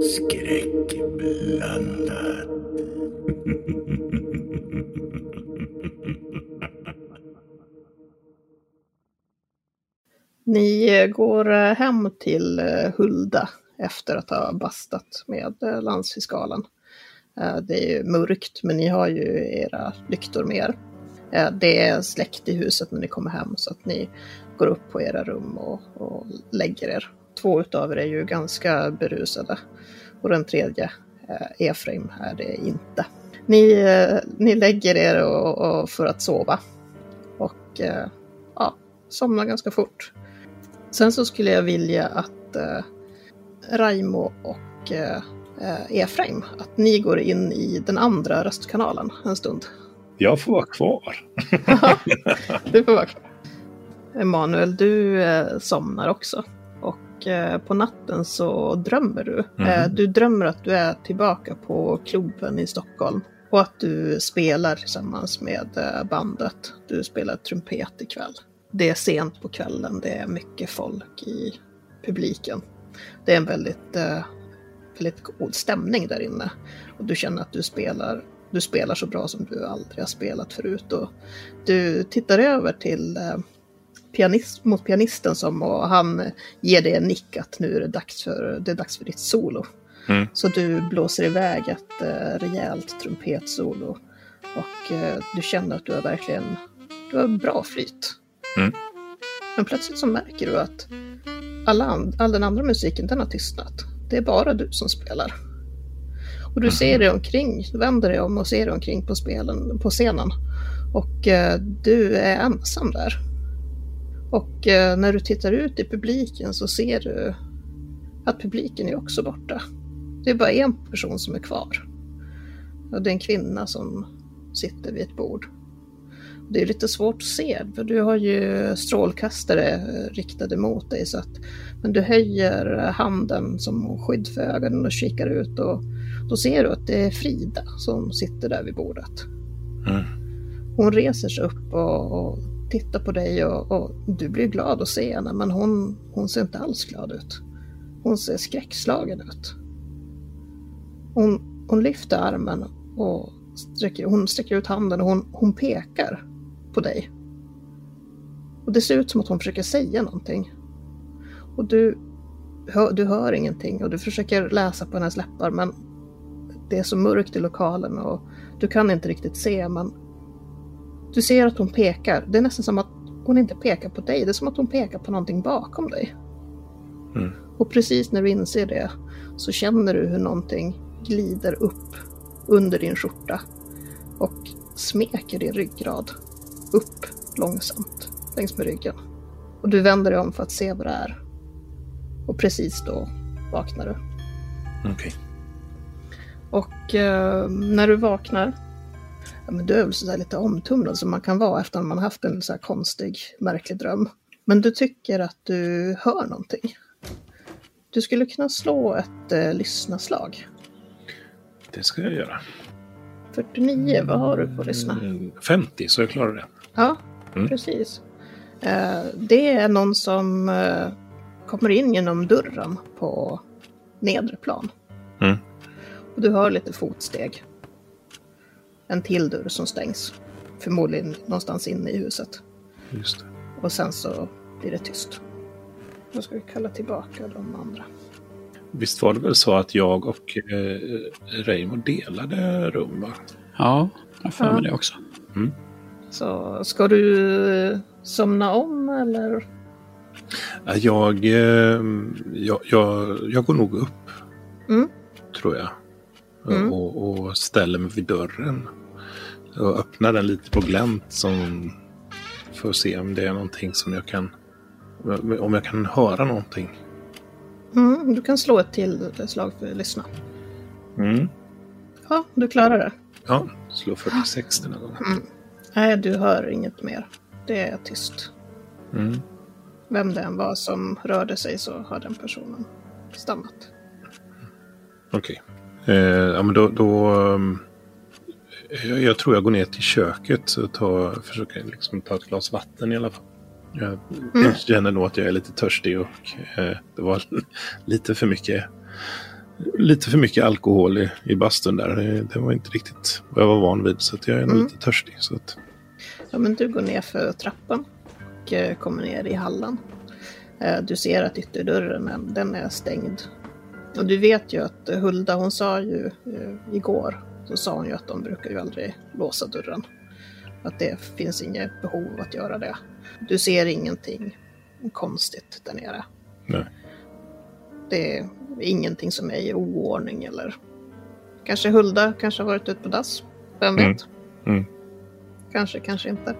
Skräckblandat. Ni går eh, hem till eh, Hulda efter att ha bastat med eh, landsfiskalen. Eh, det är ju mörkt, men ni har ju era lyktor med er. Eh, det är släckt i huset när ni kommer hem, så att ni går upp på era rum och, och lägger er. Två utav er är ju ganska berusade och den tredje, Efraim, är det inte. Ni, ni lägger er och, och för att sova och ja, somnar ganska fort. Sen så skulle jag vilja att eh, Raimo och eh, Efraim, att ni går in i den andra röstkanalen en stund. Jag får vara kvar. Du får vara kvar. Emanuel, du eh, somnar också. Och eh, på natten så drömmer du. Mhm. du drömmer att du är tillbaka på klubben i Stockholm. Och att du spelar tillsammans med bandet. Du spelar trumpet ikväll. Det är sent på kvällen, det är mycket folk i publiken. Det är en väldigt, eh, väldigt god stämning där inne. Och du känner att du spelar, du spelar så bra som du aldrig har spelat förut. Och du tittar över till eh, pianist, mot pianisten som och han ger dig en nick att nu är det dags för, det är dags för ditt solo. Mm. Så du blåser iväg ett eh, rejält trumpetsolo. Och eh, du känner att du har verkligen du har bra flyt. Mm. Men plötsligt så märker du att alla and, all den andra musiken den har tystnat. Det är bara du som spelar. Och du ser dig omkring, du vänder dig om och ser dig omkring på, spelen, på scenen. Och eh, du är ensam där. Och eh, när du tittar ut i publiken så ser du att publiken är också borta. Det är bara en person som är kvar. Och det är en kvinna som sitter vid ett bord. Det är lite svårt att se, för du har ju strålkastare eh, riktade mot dig. Så att, men du höjer handen som skydd för ögonen och kikar ut och då ser du att det är Frida som sitter där vid bordet. Mm. Hon reser sig upp och, och tittar på dig och, och du blir glad att se henne men hon, hon ser inte alls glad ut. Hon ser skräckslagen ut. Hon, hon lyfter armen och sträcker, hon sträcker ut handen och hon, hon pekar på dig. Och det ser ut som att hon försöker säga någonting. Och du, hör, du hör ingenting och du försöker läsa på hennes läppar men det är så mörkt i lokalen och du kan inte riktigt se men du ser att hon pekar. Det är nästan som att hon inte pekar på dig, det är som att hon pekar på någonting bakom dig. Mm. Och precis när du inser det så känner du hur någonting glider upp under din skjorta och smeker din ryggrad upp långsamt längs med ryggen. Och du vänder dig om för att se vad det är. Och precis då vaknar du. Okej. Och eh, när du vaknar, ja, men du är väl sådär lite omtumlad som man kan vara efter att man haft en så här konstig, märklig dröm. Men du tycker att du hör någonting. Du skulle kunna slå ett eh, lyssnaslag. Det ska jag göra. 49, vad har du på lyssna? Mm, 50, så jag klarar det. Ja, Mm. precis. Eh, det är någon som eh, kommer in genom dörren på nedre plan. Mm. Och du hör lite fotsteg. En till dörr som stängs. Förmodligen någonstans inne i huset. Just det. Och sen så blir det tyst. Då ska vi kalla tillbaka de andra. Visst var det väl så att jag och eh, Reimo delade rum? Va? Ja, jag har för mig Ja. det också. Så ska du eh, somna om eller? Ja, Jag, eh, jag, jag, jag går nog upp, Mm. tror jag. Mm. Och, och ställer mig vid dörren. Och öppnar den lite på glänt som för att se om det är någonting som jag kan... Om jag kan höra någonting. Mm, du kan slå ett till slag för att lyssna. Mm. Ja, du klarar det. Ja, slå 46 den här gången. Nej, du hör inget mer. Det är tyst. Mm. Vem det än var som rörde sig så har den personen stannat. Okej. Eh, ja, men då... då um, jag, jag tror jag går ner till köket och tar, försöker liksom ta ett glas vatten i alla fall. Jag Mm. känner nog att jag är lite törstig och eh, det var lite för mycket lite för mycket alkohol i, i bastun där. Det, var inte riktigt vad jag var van vid så att jag är Mm. lite törstig. Så att, Ja, men du går ner för trappan och eh, kommer ner i hallen. Eh, Du ser att ytterdörren är- den är stängd. Och du vet ju att eh, Hulda, hon sa ju eh, igår, så sa hon ju att de brukar ju aldrig låsa dörren. Att det finns inget behov att göra det. Du ser ingenting konstigt där nere. nej. Det är ingenting som är i oordning eller kanske Hulda kanske har varit ute på dass. Vem Mm. vet? Mm. Kanske, kanske inte.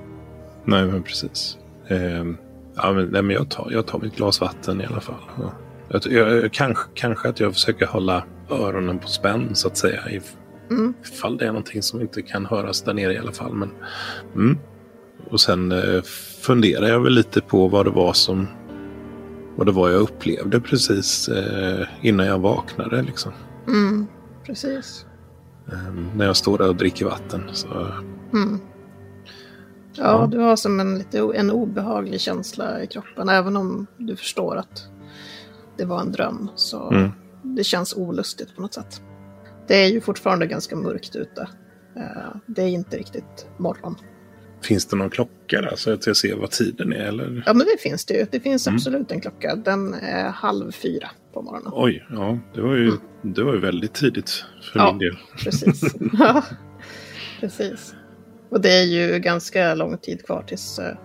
nej, men precis. Ehm, ja, men, nej, men jag, tar, jag tar mitt glas vatten i alla fall. Ja. Jag, jag, jag, kanske, kanske att jag försöker hålla öronen på spänn så att säga. if- Mm. Ifall det är någonting som inte kan höras där nere i alla fall. Men, mm. Och sen eh, funderar jag väl lite på vad det var som vad det var jag upplevde precis eh, innan jag vaknade. Liksom. Mm, precis. Ehm, när jag står där och dricker vatten. Så, Mm. Ja, Ja. du har som en, lite, en obehaglig känsla i kroppen. Även om du förstår att det var en dröm. Så Mm. det känns olustigt på något sätt. Det är ju fortfarande ganska mörkt ute. Eh, Det är inte riktigt morgon. Finns det någon klocka där så att jag ser vad tiden är? Eller? Ja, men det finns det ju. Det finns Mm. absolut en klocka. Den är halv fyra på morgonen. Oj, ja, det var ju, det var ju väldigt tidigt för Ja. min del. Precis. Ja, precis. Och det är ju ganska lång tid kvar tills eh,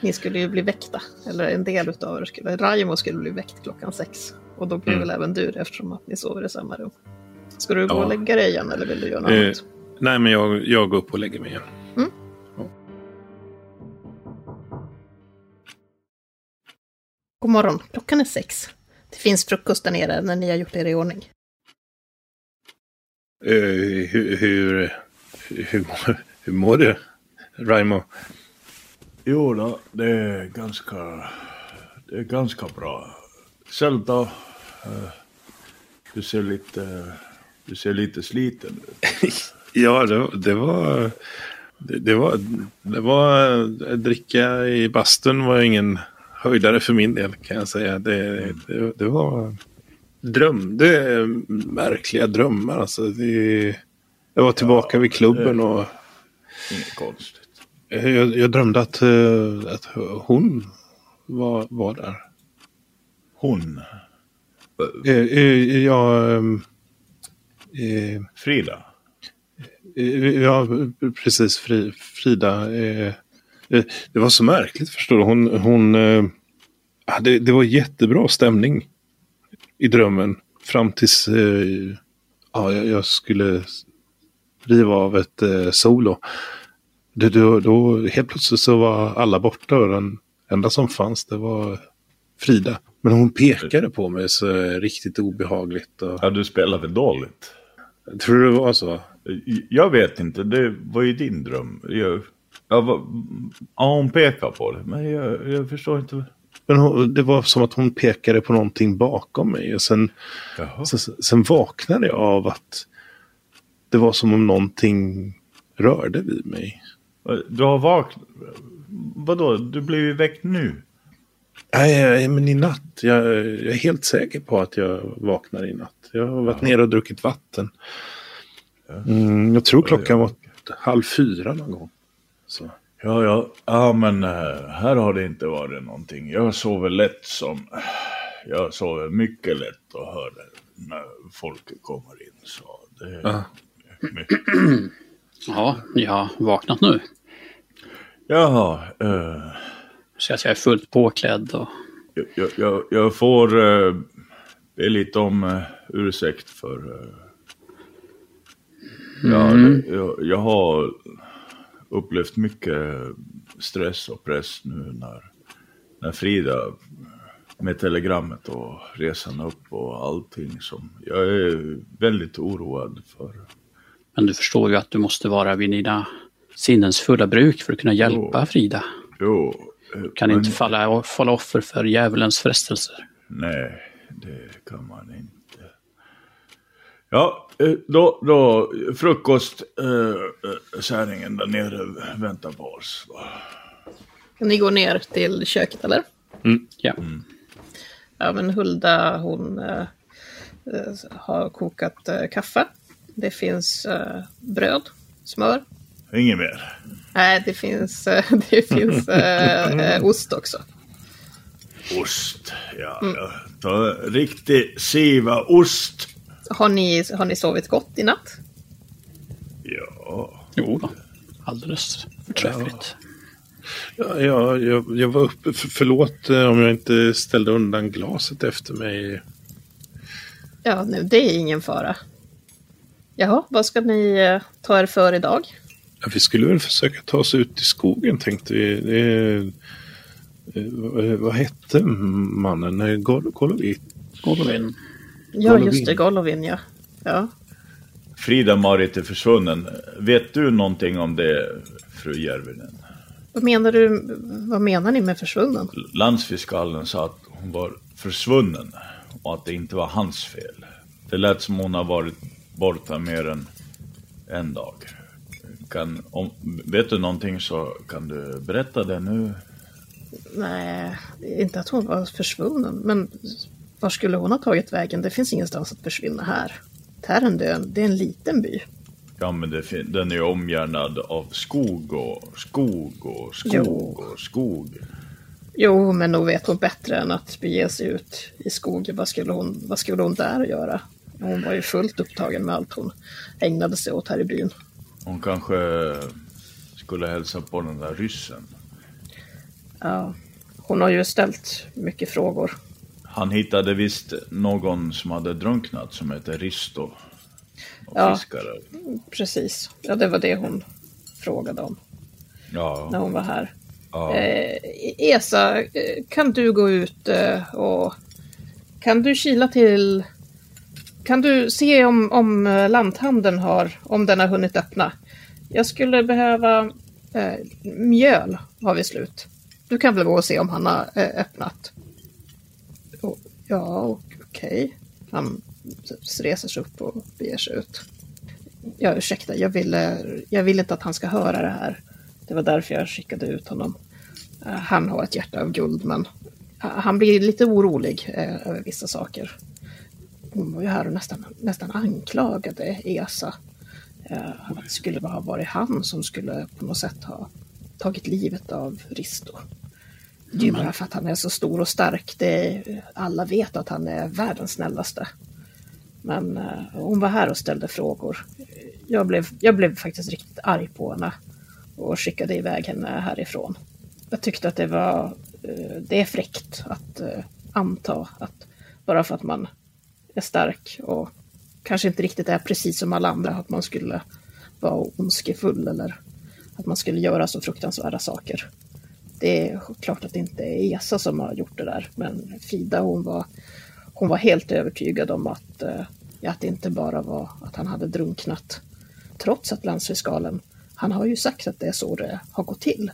ni skulle ju bli väckta. Eller en del utav er skulle. Raimo skulle bli väckt klockan sex. Och då blir Mm. väl även du det eftersom att ni sover i samma rum. Ska du gå Ja. och lägga dig igen eller vill du göra något Eh? Nej, men jag, jag går upp och lägger mig igen. God morgon, klockan är sex. Det finns frukost där nere när ni har gjort er i ordning. Eh, hur, hur, hur, mår- hur mår du, Raimo? Jo då, det är ganska, det är ganska bra. Själv då? Eh, Du ser lite, du ser lite sliten ut. Ja, det, det var... Det, det var... Det var... Dricka i bastun var ingen höjdare för min del kan jag säga. Det, det, det var... Dröm. Det är märkliga drömmar alltså. Det, jag var tillbaka vid klubben och Inget konstigt. jag, jag drömde att, eh, att hon var, var där. Hon, Eh, eh, Jag... ehm, eh, Frida. Ja, precis. Fri, Frida. Eh, det var så märkligt, förstår du. Hon, hon, eh, hade, det var jättebra stämning i drömmen. Fram tills eh, ja, jag, skulle riva av ett eh, solo. Det, då, då, helt plötsligt så var alla borta och den enda som fanns det var Frida. Men hon pekade på mig så riktigt obehagligt. Och, Ja, du spelar väl dåligt? tror det var så. Jag vet inte, det var ju din dröm. Jag, jag var, ja, hon pekar på det, men jag, jag förstår inte. Men hon, det var som att hon pekade på någonting bakom mig. Och sen, sen, sen vaknade jag av att det var som om någonting rörde vid mig. Du har vaknat. Vadå, du blev ju väckt nu. Nej, nej, men i natt. Jag, jag är helt säker på att jag vaknade i natt. Jag har varit nere och druckit vatten. Mm, jag tror klockan var halv fyra någon gång. Så. Ja, ja, ja men eh, här har det inte varit någonting. Jag sover lätt som... Jag sover mycket lätt och hör det när folk kommer in. Så det Ja. mycket. Ja, jag har vaknat nu. Jaha, eh, Så att jag är fullt påklädd och jag, jag, jag, jag får eh, be lite om uh, ursäkt för... eh, Mm. det, jag, jag har upplevt mycket stress och press nu när, när Frida med telegrammet och resan upp och allting som jag är väldigt oroad för. Men du förstår ju att du måste vara vid dina sinnens fulla bruk för att kunna hjälpa Jo. Frida. Jo, eh, Kan men- inte falla, falla offer för djävulens frestelser. Nej, det kan man inte. Ja, eh, då, då frukostkärringen äh, där nere väntar på oss. Ni går ner till köket eller? Mm. Ja. Ja, men Hulda hon äh, har kokat äh, kaffe. Det finns äh, bröd, smör. Inget mer? Nej, det finns, det finns ost också. Ost, ja. Mm. Ta riktig siva ost. Har ni, har ni sovit gott i natt? Ja. Jo då. Alldeles förträffligt. Ja, ja jag, jag var uppe. För, förlåt eh, om jag inte ställde undan glaset efter mig. Ja, nu, det är ingen fara. Jaha, vad ska ni eh, ta er för idag? Ja, vi skulle väl försöka ta oss ut i skogen tänkte vi. Det, eh, vad hette mannen? Golovin? Golovin. Ja, just det. Golovin, ja. ja. Frida-Marit är försvunnen. Vet du någonting om det, fru Järvinen? Vad menar du? Vad menar ni med försvunnen? Landsfiskalen sa att hon var försvunnen och att det inte var hans fel. Det lät som hon har varit borta mer än en dag. Kan, om, vet du någonting så kan du berätta det nu. Nej, inte att hon var försvunnen, men var skulle hon ha tagit vägen? Det finns ingenstans att försvinna här. Tärendön, det är en liten by. Ja, men det, den är omgärdad av skog och skog och skog jo. och skog. Jo, men nog vet hon bättre än att bege sig ut i skogen. Vad skulle hon, vad skulle hon där göra? Hon var ju fullt upptagen med allt hon ägnade sig åt här i byn. Hon kanske skulle hälsa på den där ryssen. Ja, hon har ju ställt mycket frågor. Han hittade visst någon som hade drunknat som hette Risto. Ja, fiskare. precis. Ja, det var det hon frågade om. Ja. När hon var här. Ja. Eh, Esa, kan du gå ut eh, och kan du kila till... Kan du se om, om lanthandeln har, om den har hunnit öppna? Jag skulle behöva eh, mjöl, har vi slut. Du kan väl gå och se om han har eh, öppnat? Och, ja, okej. Okay. Han reser sig upp och beger sig ut. Ja, ursäkta, jag ville, jag vill inte att han ska höra det här. Det var därför jag skickade ut honom. Eh, han har ett hjärta av guld, men eh, han blir lite orolig eh, över vissa saker. Hon var ju här och nästan, nästan anklagade Esa. att det skulle ha varit han som skulle på något sätt ha tagit livet av Risto. Det är bara för att han är så stor och stark. Det, alla vet att han är världens snällaste. Men eh, hon var här och ställde frågor. Jag blev, jag blev faktiskt riktigt arg på henne och skickade iväg henne härifrån. Jag tyckte att det var eh, det är fräckt att eh, anta att bara för att man är stark och kanske inte riktigt är precis som alla andra, att man skulle vara ondskefull eller att man skulle göra så fruktansvärda saker. Det är klart att det inte är Esa som har gjort det där, men Frida hon var, hon var helt övertygad om att eh, att det inte bara var att han hade drunknat. Trots att landsfiskalen, han har ju sagt att det är så det har gått till.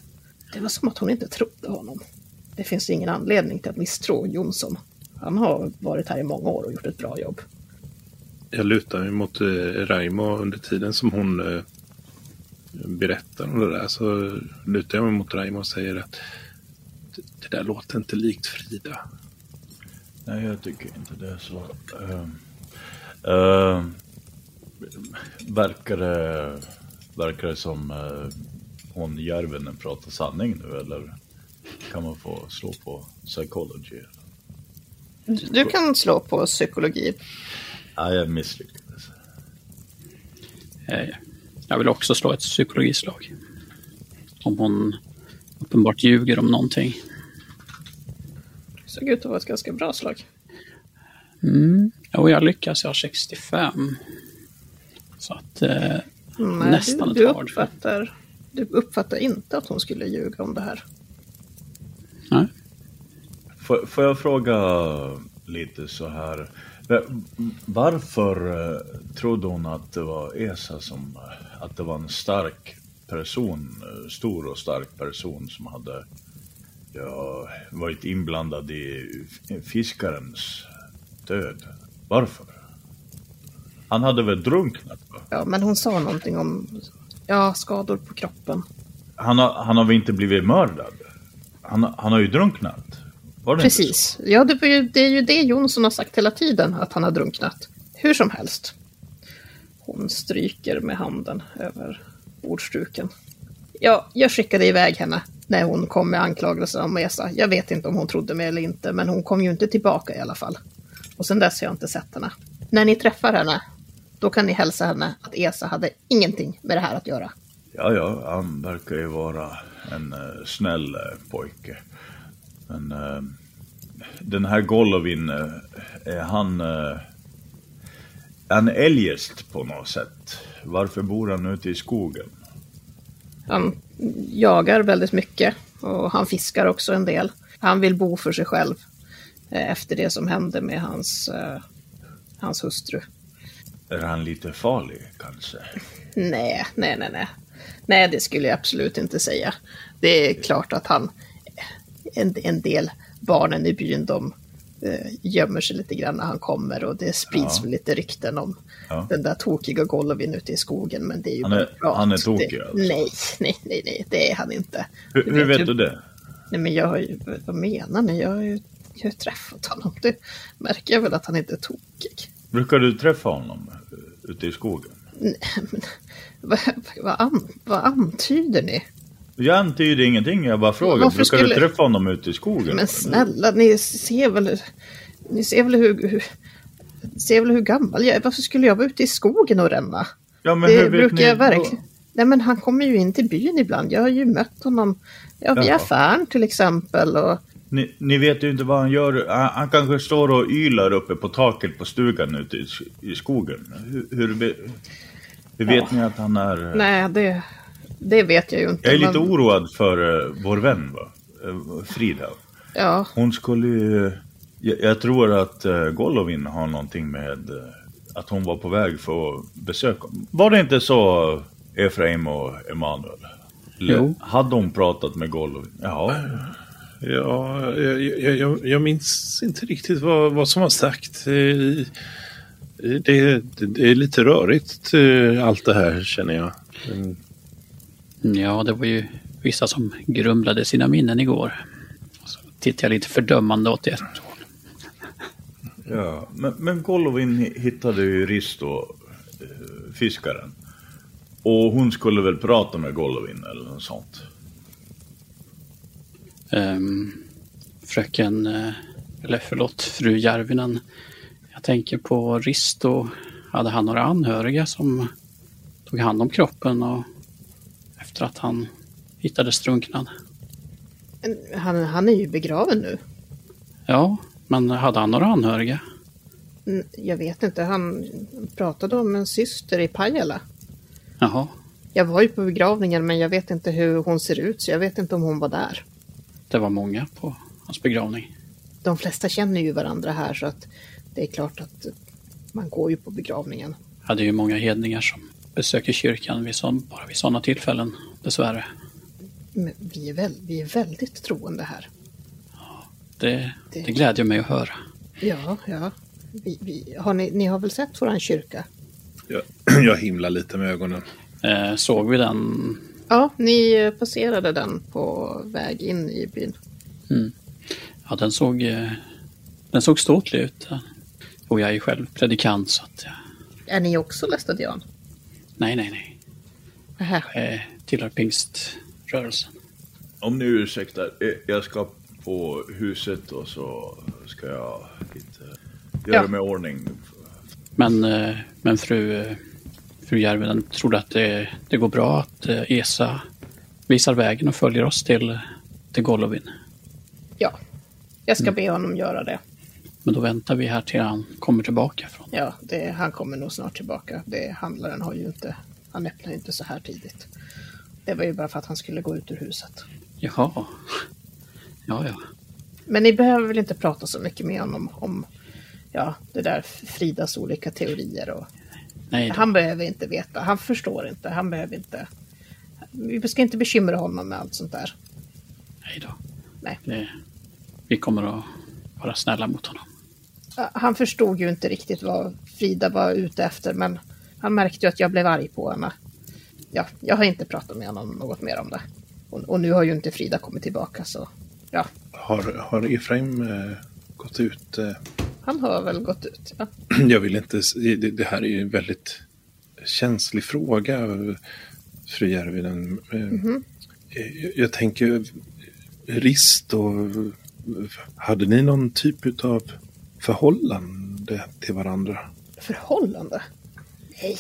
Det var som att hon inte trodde honom. Det finns ingen anledning till att misstro Jonsson. Han har varit här i många år och gjort ett bra jobb. Jag lutar mig mot eh, Raimo under tiden som hon eh, berättar om det där. Så lutar jag mig mot Raimo och säger att det där låter inte likt Frida. Nej, jag tycker inte det. Så, uh, Uh, verkar, det, verkar det som uh, hon Järvenen pratar sanning nu eller kan man få slå på psychology? Du kan slå på psykologi. Ja, jag misslyckades. Eh, jag vill också slå ett psykologislag. Om hon uppenbart ljuger om någonting. Det såg ut att vara ett ganska bra slag. Mm. Jo, jag lyckas. Jag har 65. Så att eh, Nej, nästan du, ett du uppfattar, du uppfattar inte att hon skulle ljuga om det här. Nej. Får, får jag fråga lite så här. Varför eh, trodde hon att det var Esa som, att det var en stark person, eh, stor och stark person som hade ja, varit inblandad i fiskarens död? Varför? Han hade väl drunknat? Va? Ja, men hon sa någonting om ja, skador på kroppen. Han, har, han har väl inte blivit mördad? Han, har- han har ju drunknat. Var det inte så? Precis. Ja, det, var ju- det är ju det Jonsson har sagt hela tiden, att han har drunknat. Hur som helst. Hon stryker med handen över bordstruken. Ja, jag skickade iväg henne när hon kom med anklagelser om Esa. Jag vet inte om hon trodde mig eller inte, men hon kom ju inte tillbaka i alla fall. Och sen dess har jag inte sett henne. När ni träffar henne, då kan ni hälsa henne att Esa hade ingenting med det här att göra. Ja, ja, han verkar ju vara en uh, snäll eh, pojke. Men eh, den här Golovin, eh, är han... Uh, han eljest på något sätt? Varför bor han ute i skogen? Han jagar väldigt mycket och han fiskar också en del. Han vill bo för sig själv eh, efter det som hände med hans, eh, hans hustru. Är han lite farlig kanske? Nej, nej, nej, nej. Nej, det skulle jag absolut inte säga. Det är klart att han, en, en del barnen i byn, de eh, gömmer sig lite grann när han kommer och det sprids Ja. lite rykten om Ja. den där tokiga Golovin ute i skogen, men det är ju Han är- prat. han är tokig det, alltså? Nej, nej, nej, nej, det är han inte. Hur, hur vet du det? Nej, men jag har ju, vad menar ni? Jag har ju, jag har ju träffat honom. Det märker jag väl att han inte är tokig. Brukar du träffa honom eh, ute i skogen? Nej, men, vad, vad, vad antyder ni? Jag antyder ingenting, jag bara frågar. Varför Brukar skulle- du träffa honom ute i skogen? Men snälla, ni ser väl, ni ser väl hur, hur, ser väl hur gammal jag är. Varför skulle jag vara ute i skogen och ränna? Ja, men hur det vet brukar ni jag verkligen. Nej, men han kommer ju in till byn ibland. Jag har ju mött honom ja, Jaha. affären till exempel. Och, Ni, ni vet ju inte vad han gör. Han, han kanske står och ylar uppe på taket på stugan ute i, i skogen. Hur, hur, hur vet ni att han är... nej, det, det vet jag ju inte. Jag är lite men- oroad för uh, vår vän, va? Eh, Frida. Ja, Hon skulle ju... Jag, tror att uh, Golovin har någonting med eh, att hon var på väg för att besöka. Var det inte så, Efraim och Emanuel? Jo. Hade hon pratat med Golovin? Jaha. Ja, jag, jag, jag, jag minns inte riktigt vad, vad som var sagt. Eh, Det, det, det är lite rörigt eh, allt det här känner jag. Ja, det var ju vissa som grumlade sina minnen igår. Så tittade jag lite fördömande åt håll. Ja, men, men Golovin hittade ju Risto, eh, fiskaren. Och hon skulle väl prata med Golovin eller något sånt. Ehm, fröken, eh, eller förlåt, fru Järvinen. Jag tänker på Risto. Hade han några anhöriga som tog hand om kroppen och efter att han hittades drunknad? han, han är ju begraven nu. Ja, men hade han några anhöriga? Mm, Jag vet inte, han pratade om en syster i Pajala. Jaha, Jag var ju på begravningen men jag vet inte hur hon ser ut så jag vet inte om hon var där. det var många på hans begravning. De flesta känner ju varandra här så att det är klart att man går ju på begravningen. Hade ju många hedningar som besöker kyrkan vid sån, bara vid sådana tillfällen, dessvärre. Men vi är, väl, vi är väldigt troende här. Det, Det- det glädjer mig att höra. Ja, ja. Vi, vi, har ni, ni har väl sett våran kyrka? jag, jag himlar lite med ögonen. Eh, såg vi den? Ja, ni eh, passerade den på väg in i byn. Ja, den såg, eh, den såg ståtlig ut. Och jag är själv predikant så att, eh, Är ni också lästadian? Nej, nej, nej. Jag eh, tillhör pingströrelsen. Om ni ursäktar, eh, jag ska på huset och så ska jag lite göra Ja. mig i ordning. Men, eh, men fru, eh, fru Järvinen trodde att det, det går bra att Esa visar vägen och följer oss till, till Golovin. Ja, jag ska be honom göra det. Men då väntar vi här till han kommer tillbaka från. Ja, det, han kommer nog snart tillbaka. Det, handlaren har ju inte, han öppnar ju inte så här tidigt. Det var ju bara för att han skulle gå ut ur huset. Jaha. Ja, ja. Men ni behöver väl inte prata så mycket med honom om ja, det där Fridas olika teorier. Och, Nej, då. han behöver inte veta, han förstår inte, han behöver inte. Vi ska inte bekymra honom med allt sånt där. Nej då. Nej. Det, vi kommer att vara snälla mot honom. Han förstod ju inte riktigt vad Frida var ute efter, men han märkte ju att jag blev arg på henne. Ja, jag har inte pratat med honom något mer om det. Och, och nu har ju inte Frida kommit tillbaka, så ja, Har, har Efraim eh, gått ut? Eh, han har väl gått ut. Ja. jag vill inte... Det, det här är ju en väldigt känslig fråga, eh, fru Järvinen. Eh, Mhm. eh, jag, jag tänker, Rist och... Hade ni någon typ av förhållande till varandra? Förhållande? Nej.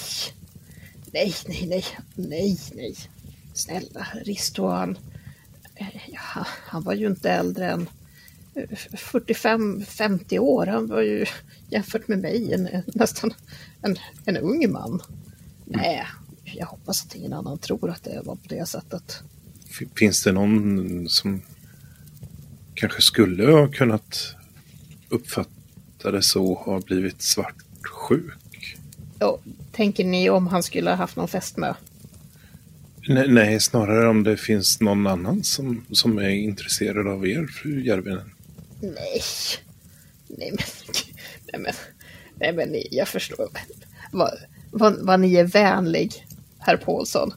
Nej, nej, nej, nej, nej. Snälla, Risto han, eh, ja, han var ju inte äldre än 45-50 år. Han var ju jämfört med mig en, nästan en, en ung man. Nej, jag hoppas att ingen annan tror att det var på det sättet. Finns det någon som kanske skulle ha kunnat uppfatta det så och ha blivit svartsjuk? Ja, tänker ni om han skulle ha haft någon fästmö? Nej, nej, snarare om det finns någon annan som, som är intresserad av er, fru Järvinen. Nej. Nej men, nej men, nej men jag förstår. Vad, vad, vad ni är vänlig, herr Paulsson.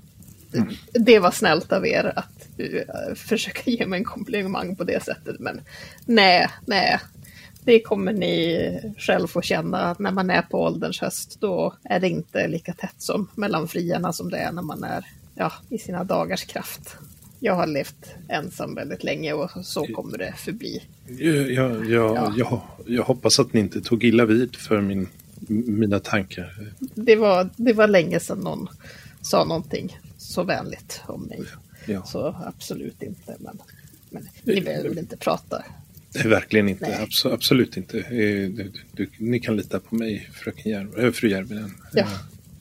Det var snällt av er att uh, försöka ge mig en komplimang på det sättet. Men nej, nej. Det kommer ni själv få känna att när man är på ålderns höst då är det inte lika tätt som mellan frierna som det är när man är ja, i sina dagars kraft. Jag har levt ensam väldigt länge och så kommer det förbli. Jag, jag, Ja. jag, jag hoppas att ni inte tog illa vid för min, mina tankar. det var, det var länge sedan någon sa någonting så vänligt om mig. Ja. Så absolut inte. Men, men ni behöver väl inte prata. Nej, verkligen inte. Nej. Abso- absolut inte. Eh, Du, du, ni kan lita på mig, fröken Järv, äh, fru Järvinen. Ja.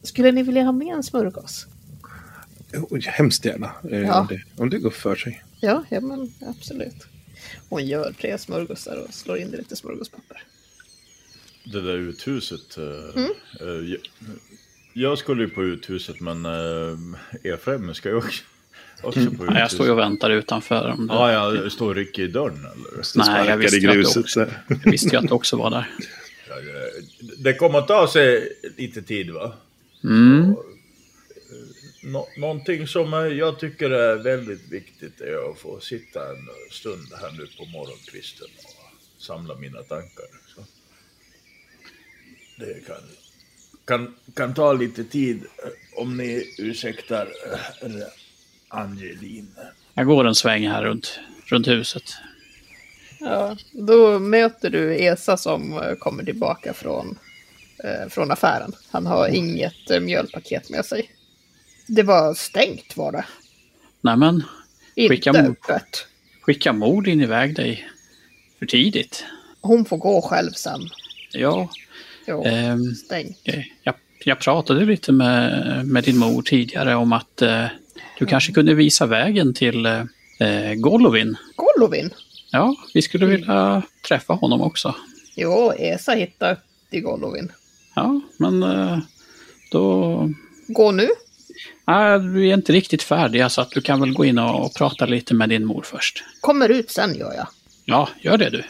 Skulle ni vilja ha med en smörgås? Eh, hemskt gärna, eh, Ja. om, det, om det går för sig. Ja, ja men absolut. Hon gör tre smörgåsar och slår in det lite smörgåspapper. Det där uthuset. eh, Mm. eh, jag, jag skulle ju på uthuset men Efraim ska ju också, uthuset. Ja, jag står ju och väntar utanför. Om det... Ja, jag står och rycker i dörren eller? Nej, jag visste, i gruset. också, så. jag visste ju att du också var där. Det kommer att ta sig lite tid va? Mm. Nå- någonting som eh, jag tycker är väldigt viktigt är att få sitta en stund här nu på morgonkvisten och samla mina tankar. Så. Det kan, kan, kan ta lite tid eh, om ni ursäktar eh, Angelin. Jag går en sväng här runt, runt huset. Ja, då möter du Esa som eh, kommer tillbaka från, eh, från affären. Han har inget eh, mjölpaket med sig. Det var stängt var det. Nämen, Inte Skicka mot. öppet. skicka Modin iväg dig för tidigt. Hon får gå själv sen. Ja, Jo, ehm, stängt. jag, jag pratade lite med, med din mor tidigare om att eh, du kanske kunde visa vägen till eh, eh, Golovin. Golovin. Ja, vi skulle vilja träffa honom också. Jo, Esa hittar till Golovin. Ja, men eh, då... Gå nu. Nej, vi är inte riktigt färdiga så att du kan väl gå in och, och prata lite med din mor först. Kommer ut sen gör jag. Ja, gör det du.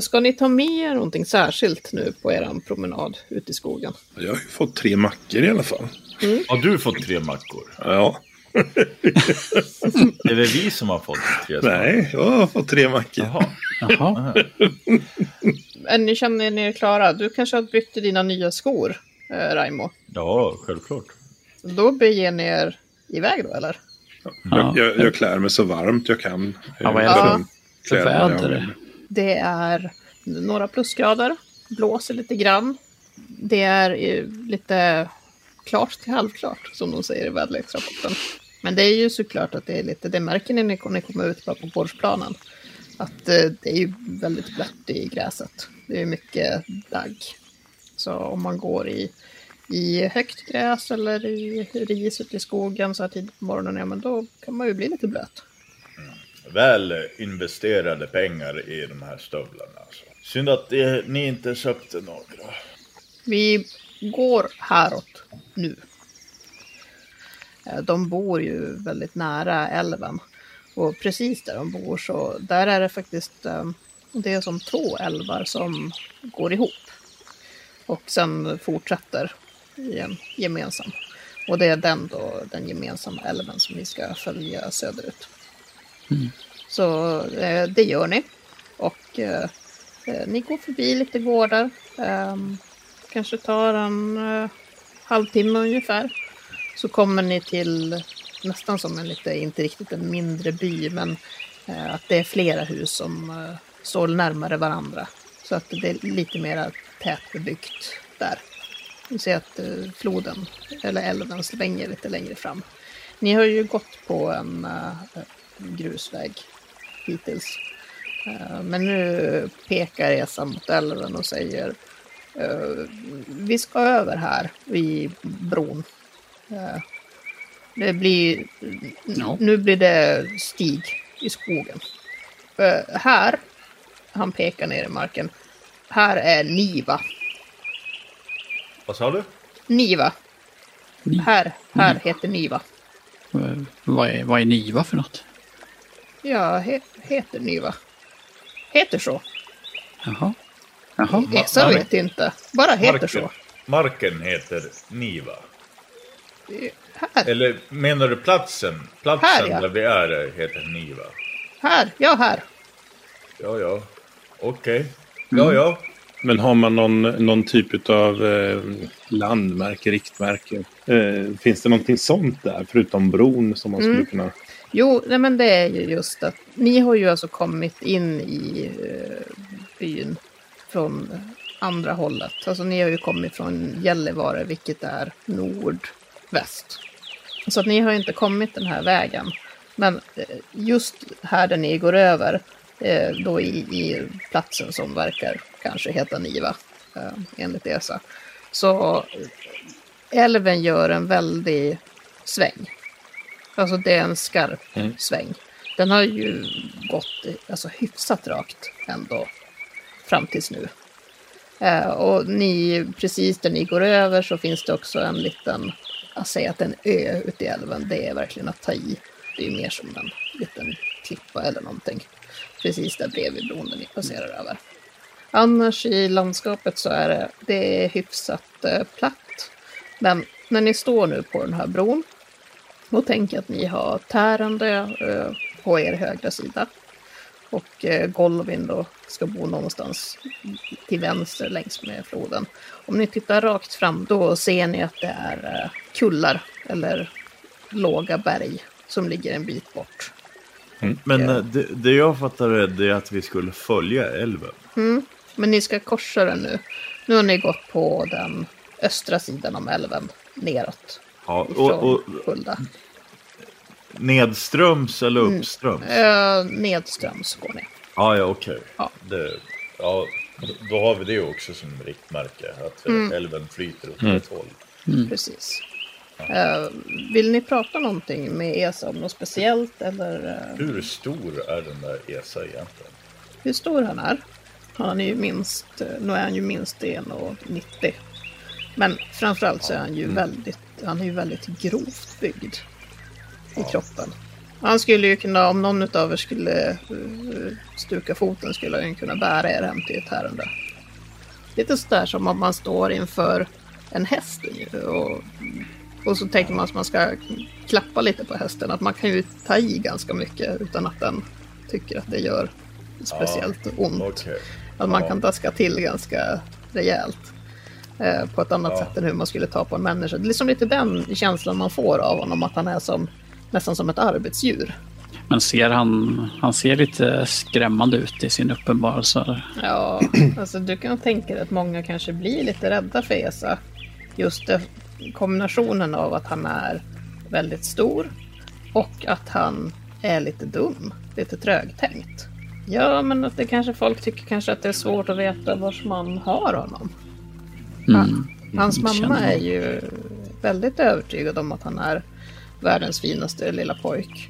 Ska ni ta med er någonting särskilt nu på er promenad ut i skogen? Jag har ju fått tre mackor i alla fall. Har du fått tre mackor? Ja, Är det vi som har fått tre? nej, jag har fått tre mackor. Jaha. Jaha. Ni känner er klara? Du kanske har bytt till dina nya skor, eh, Raimo? Ja, självklart. Då beger ni er iväg då, eller? Ja. Jag, jag, jag klär mig så varmt jag kan. Ja, vad är det för- väder? Det är några plusgrader, blåser lite grann. Det är lite klart till halvklart, som de säger i väderleksrapporten. Men det är ju såklart att det är lite, det märker ni när ni kommer ut på gårdsplanen. Att eh, det är ju väldigt blött i gräset. Det är mycket dagg. Så om man går i, i högt gräs eller i ris ute i skogen så här tidigt på morgonen, ja men då kan man ju bli lite blöt. Väl investerade pengar i de här stövlarna. Alltså. Synd att ni inte köpte några. Vi går häråt nu. Eh, de bor ju väldigt nära älven. Och precis där de bor så där är det faktiskt eh, det är som två älvar som går ihop. Och sen fortsätter i en gemensam. Och det är den då, den gemensamma älven som vi ska följa söderut. Så eh, det gör ni. Och eh, eh ni går förbi lite gårdar. Ehm, kanske tar en eh, halvtimme ungefär. Så kommer ni till nästan som en lite, inte riktigt en mindre by, men eh, att det är flera hus som eh, står närmare varandra. Så att det är lite mer tätbebyggt där. Ni ser att eh, floden, eller älven, svänger lite längre fram. Ni har ju gått på en eh, grusväg hittills. Eh, Men nu pekar Esa mot älven och säger eh, Vi ska över här vid bron. Eh, Det blir... Ja. Nu blir det stig i skogen. Här, han pekar ner i marken, här är Niva. Vad sa du? Niva. Ni- Här, här heter Niva. Vad är, vad är Niva för något? Ja, he, heter Niva. Heter så. Jaha. Jaha. Esa vet inte. Bara heter så. Marken heter Niva. Här, Eller menar du platsen? Platsen Här, ja. där vi är heter Niva. här, ja här. Ja, ja. Okej. Ja, ja. Men har man någon, någon typ av eh, landmärke, riktmärke? Eh, finns det någonting sånt där förutom bron som man skulle Mm. kunna... Jo, nej men det är ju just att ni har ju alltså kommit in i eh, byn från andra hållet. Alltså ni har ju kommit från Gällivare, vilket är nordväst. Så att ni har inte kommit den här vägen. Men eh, just här där ni går över, eh, då i, i platsen som verkar kanske heta Niva, enligt ESA, så älven gör en väldig sväng. Alltså det är en skarp Mm. sväng. Den har ju gått alltså, hyfsat rakt ändå fram tills nu. Eh, och ni, precis där ni går över så finns det också en liten, att säga att en ö ute i älven, det är verkligen att ta i. Det är mer som en liten klippa eller någonting. Precis där bredvid bron där ni passerar över. Annars i landskapet så är det, det är hyfsat eh, platt. Men när ni står nu på den här bron och tänker att ni har Tärande eh, på er högra sida. Och eh, Golvin då ska bo någonstans till vänster längs med floden. Om ni tittar rakt fram då ser ni att det är eh, kullar eller låga berg som ligger en bit bort. Men Ja. det, det jag fattar är det att vi skulle följa älven. Men ni ska korsa den nu. Nu har ni gått på den östra sidan om älven neråt. Ja, och, och Hulda. nedströms eller uppströms? Eh, nedströms går ni. Ja, ja, okej. Ja. Det, ja, då- har vi det också som riktmärke. Att Mm. älven flyter åt rätt håll. Precis. Eh, vill ni prata någonting med Esa om något speciellt eller eh, Hur stor är den där ESA egentligen? hur stor han är? Han är ju minst, eh, nu är han ju minst 1,90. Men framförallt så är han ju väldigt, han är ju väldigt grovt byggd i kroppen. Han skulle ju kunna, om någon av er skulle eh, stuka foten, skulle han kunna bära er hem till ett härende. Lite sådär som om man står inför en häst och, och så tänker man att man ska klappa lite på hästen. Att man kan ju ta i ganska mycket utan att den tycker att det gör speciellt ont. Okej. Att man Ja. kan daska till ganska rejält. Eh, på ett annat Ja. sätt än hur man skulle ta på en människa. Det är liksom lite den känslan man får av honom. Att han är som, nästan som ett arbetsdjur. Men ser han, han ser lite skrämmande ut i sin uppenbarelse. Ja, alltså du kan tänka dig att många kanske blir lite rädda för Esa. Just det, kombinationen av att han är väldigt stor och att han är lite dum, lite trögtänkt. Ja, men att det kanske folk tycker kanske att det är svårt att veta var man har honom. Mm. Hans Mm, mamma känner är ju väldigt övertygad om att han är världens finaste lilla pojk.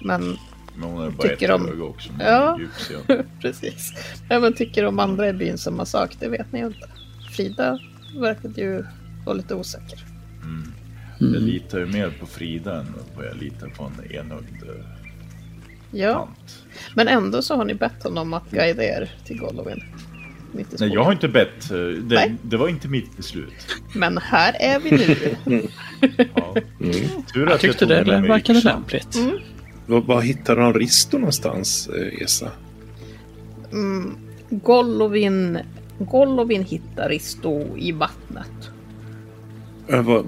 Men Men hon är bara Tycker ett öga också. Ja. Precis. Även tycker de andra i byn samma sak, det vet ni ju inte. Frida verkade ju vara lite osäker. Jag Mm. litar ju mer på Frida än vad jag litar på en enögd eh, Ja, tant. men ändå så har ni bett honom att guida er till Golovin. Mitt i Nej, skogen. jag har inte bett. eh, Det, Nej. det var inte mitt beslut. Men här är vi nu. Ja. Tur Jag att tyckte tog det verkade lämpligt. Var, var hittar de Risto någonstans, eh, Esa? Golovin, Golovin hittar Risto i vattnet. Eh, Var,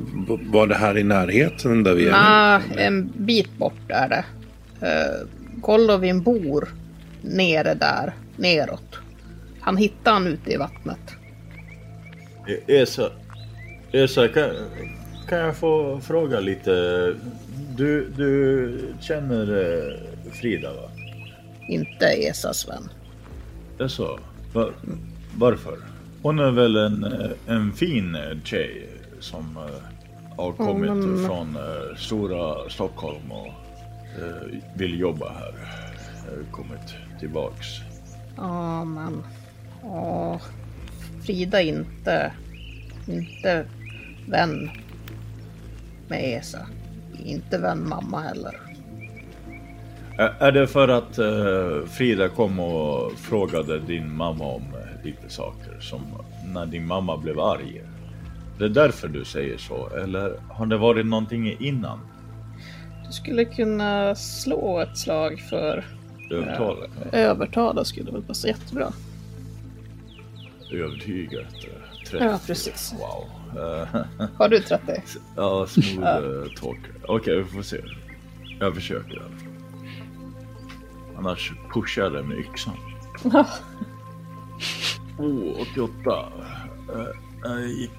var det här i närheten där vi är? Ah, en bit bort är det. Uh, Golovin bor nere där, neråt. Han hittar han ute i vattnet. Esa, Esa kan, kan jag få fråga lite? Du, du känner eh, Frida va? Inte Esas vän. Det är så? Va, varför? Hon är väl en, eh, en fin eh, tjej som har kommit men- från stora Stockholm och vill jobba här. Kommit tillbaks. Ja, men... Ja, Frida inte... Inte vän med Esa. Inte vän mamma heller. Är det för att eh, Frida kom och frågade din mamma om eh, lite saker som när din mamma blev arg? Det är därför du säger så, eller har det varit någonting innan? Du skulle kunna slå ett slag för Övertalet? övertala skulle väl passa jättebra. Övertygat? eh, 30. Ja, precis. Wow. Eh, Har du 30? Ja, smooth uh, talker. Okej, vi får se. Jag försöker i alla fall. Annars pushar jag det med yxan. Oh, 88. Uh, gick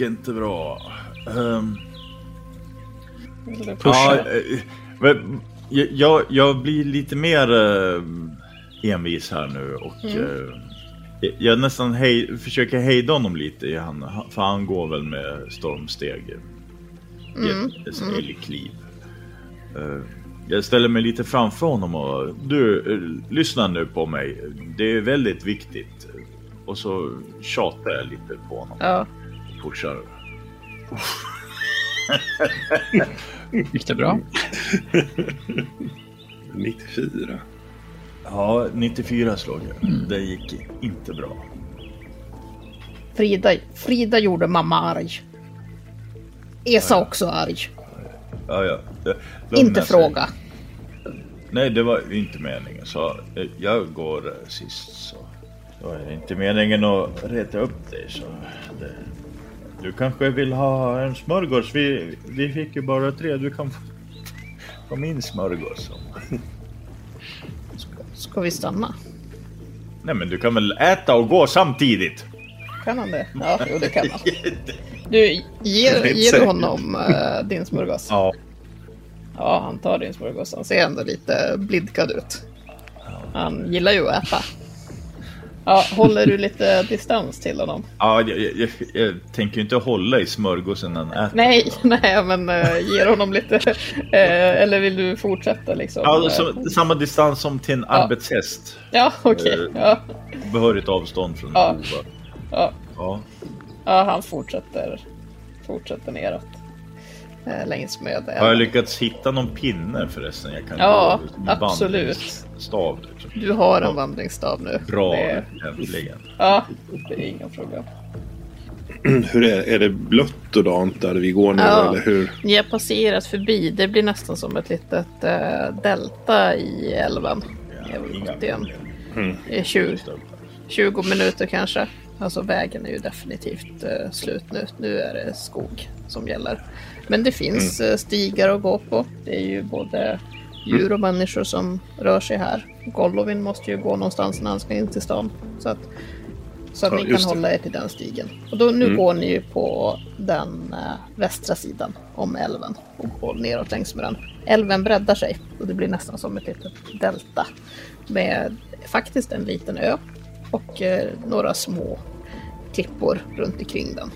inte bra. Eller ja, eh, jag- jag, blir lite mer envis här nu och eh, jag- nästan hej, försöker hejda honom lite han, för han går väl med stormsteg. Mm, Ett älgkliv. Eh, Jag ställer mig lite framför honom och du, eh, lyssna nu på mig. Det är väldigt viktigt. Och så tjatar jag lite på honom. Ja, Pushar. Gick det bra? 94. Ja, 94 slog jag. Det gick inte bra. Frida, Frida gjorde mamma arg. Esa också arg. Ja, ja. Lugna Inte sig. fråga. Nej, det var inte meningen. Så eh, jag går eh, sist så. Det inte meningen att reta upp dig så. Det, du kanske vill ha en smörgås? Vi, vi fick ju bara tre. Du kan få, få min smörgås. Ska, vi stanna? Nej, men du kan väl äta och gå samtidigt? Kan han det? Ja, jo, det kan han. Du, ger, ger du honom eh, din smörgås? Ja. Ja, han tar din smörgås. Han ser ändå lite blidkad ut. Han gillar ju att äta. Ja, håller du lite distans till honom? Ja, jag, jag, jag, tänker ju inte hålla i smörgåsen när han äter. Nej, nej, men uh, ger honom lite... eh, eller vill du fortsätta liksom? Ja, så, samma distans som till en arbetshäst. ja okej. eh, Ja, Behörigt avstånd från Ja. ja, Ja. ja, han fortsätter, fortsätter neråt. Längs med Har jag lyckats hitta någon pinne förresten? Jag kan Ja, absolut. Stav. Du har en vandringsstav nu. Bra, Det, äntligen. ja, det är inga problem. Hur är, är det blött och dant där vi går nu Ja. eller hur? Ni har passerat förbi. Det blir nästan som ett litet eh, delta i älven. Igen. problem. Det är 20, 20 minuter kanske. Alltså vägen är ju definitivt eh, slut nu. Nu är det skog som gäller. Men det finns eh, stigar att gå på. Det är ju både djur och människor som rör sig här. Golovin måste ju gå någonstans när han ska in till stan. Så att, så att Ja, ni kan hålla er till den stigen. Och då, nu går ni ju på den eh, västra sidan om älven och går neråt längs med den. Älven breddar sig och det blir nästan som ett litet delta med faktiskt en liten ö och eh, några små klippor runt omkring den.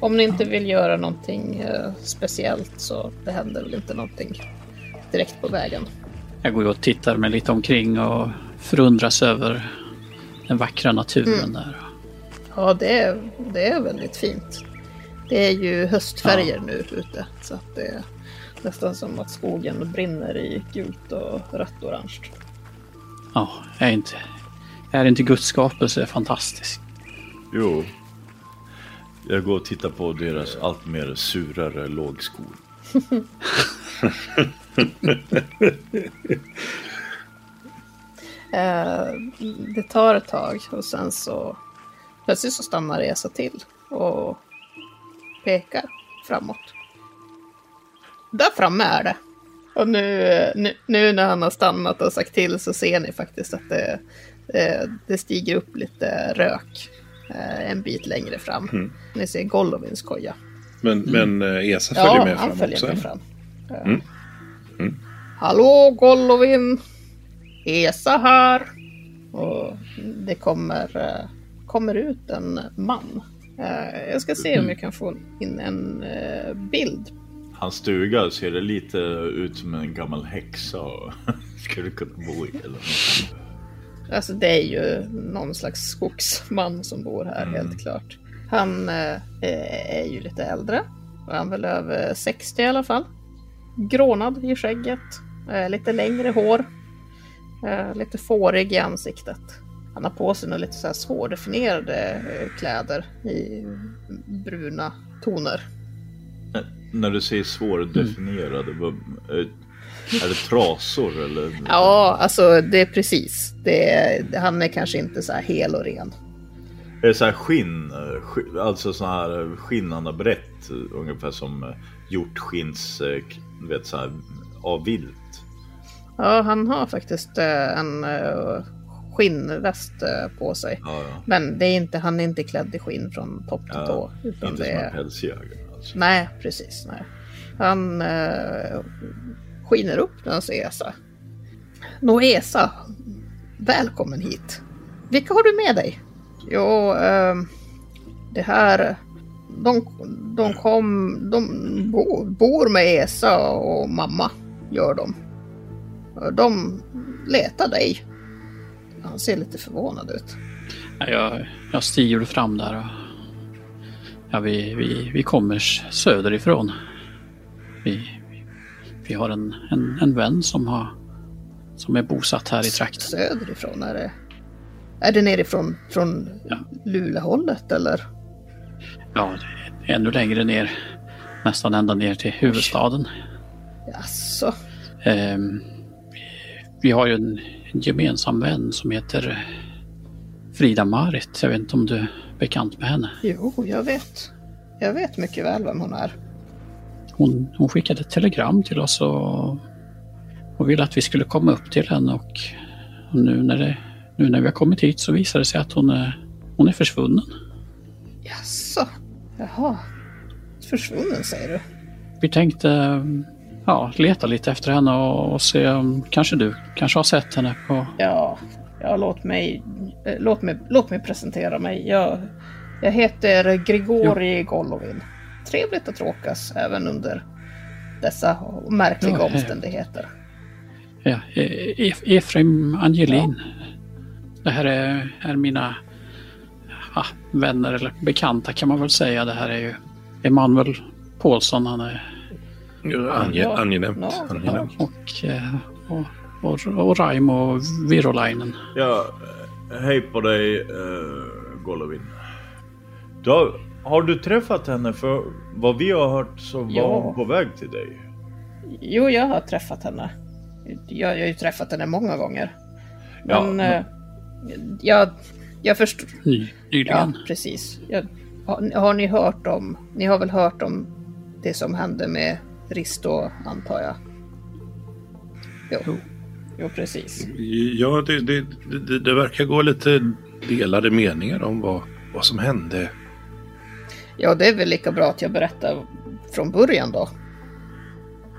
Om ni inte vill göra någonting eh, speciellt så det händer väl inte någonting direkt på vägen. Jag går och tittar mig lite omkring och förundras över den vackra naturen där. Ja, det är, det är väldigt fint. Det är ju höstfärger nu ute så att det är nästan som att skogen brinner i gult och rött och orange. Ja, är inte, är inte Guds skapelse fantastisk? Jo. Jag går och tittar på deras allt mer surare lågskor. Eh, det tar ett tag och sen så plötsligt så stannar Esa till och pekar framåt. Där framme är det. Och nu, nu, nu när han har stannat och sagt till så ser ni faktiskt att det, det, det stiger upp lite rök eh, en bit längre fram. Mm. Ni ser Golovins koja. Men, men eh, Esa följer ja, med han fram följer också? med eller? fram. Ja. Mm. Mm. Hallå Golovin! Esa här! Och det kommer, eh, kommer ut en man. Eh, Jag ska se om jag kan få in en eh, bild. Hans stuga ser det lite ut som en gammal häxa skulle kunna bo i. Eller något. Alltså det är ju någon slags skogsman som bor här helt klart. Han är ju lite äldre. Han är väl över 60 i alla fall. Grånad i skägget. Eh, lite längre hår. Eh, lite fårig i ansiktet. Han har på sig några lite så här svårdefinierade eh, kläder i bruna toner. När du säger svårdefinierade, vad, är, det trasor eller? Ja, alltså det är precis. Det är, han är kanske inte så här hel och ren. Är det så här skinn, sk- alltså så här skinnande brett, eh, ungefär som hjortskins, du vet så här av vilt. Ja, han har faktiskt eh, en eh, skinnväst eh, på sig. Ja, ja. Men det är inte, han är inte klädd i skinn från topp till Ja, tå. Utan Inte det som en är, pälsjägare alltså. nej, precis. Nej. Han eh, skiner upp när han ser Esa. Nå Esa, välkommen hit. Vilka har du med dig? Jo, ehm, det här... De, de kom... De bo, bor med Esa och mamma, gör de. De letar dig. Han ser lite förvånad ut. Ja, Jag, jag stiger fram där och... Ja, vi, vi, vi kommer söderifrån. Vi, vi har en, en, en vän som har... Som är bosatt här i trakten. Söderifrån är det. Är det nerifrån från Ja. Luleåhållet eller? Ja, ännu längre ner. Nästan ända ner till huvudstaden. Jaså? Ehm, vi har ju en, en gemensam vän som heter Frida Marit. Jag vet inte om du är bekant med henne. Jo, jag vet. Jag vet mycket väl vem hon är. Hon, hon skickade ett telegram till oss och, och ville att vi skulle komma upp till henne och, och nu, när det, nu när vi har kommit hit så visar det sig att hon är, hon är försvunnen. Jaså? Jaha. Försvunnen säger du? Vi tänkte ja, leta lite efter henne och, och se om kanske du kanske har sett henne på... Ja, ja låt mig, eh, låt mig, låt mig presentera mig. Jag, jag heter Grigori Golovin. Trevligt att råkas även under dessa märkliga Ja, eh. omständigheter. Ja, E- E- Efraim Angelin. Det här är, är mina ja, vänner eller bekanta kan man väl säga. Det här är ju Emanuel Paulsson. Han är Ja, Ange, Ja. angenämt. Ja. angenämt. och, eh, och, och, och Raimo Virolainen. Ja, eh, hej på dig uh, Golovin. Du har, har du träffat henne? För vad vi har hört så var Ja. hon på väg till dig. Jo, jag har träffat henne. Jag, jag har ju träffat henne många gånger. Ja, Men men- eh, jag, jag förstår. Ja, precis. Jag, har, har ni hört om, ni har väl hört om det som hände med Risto, antar jag? Jo, Jo. jo precis. Ja, det, det, det, det verkar gå lite delade meningar om vad, vad som hände. Ja, det är väl lika bra att jag berättar från början då.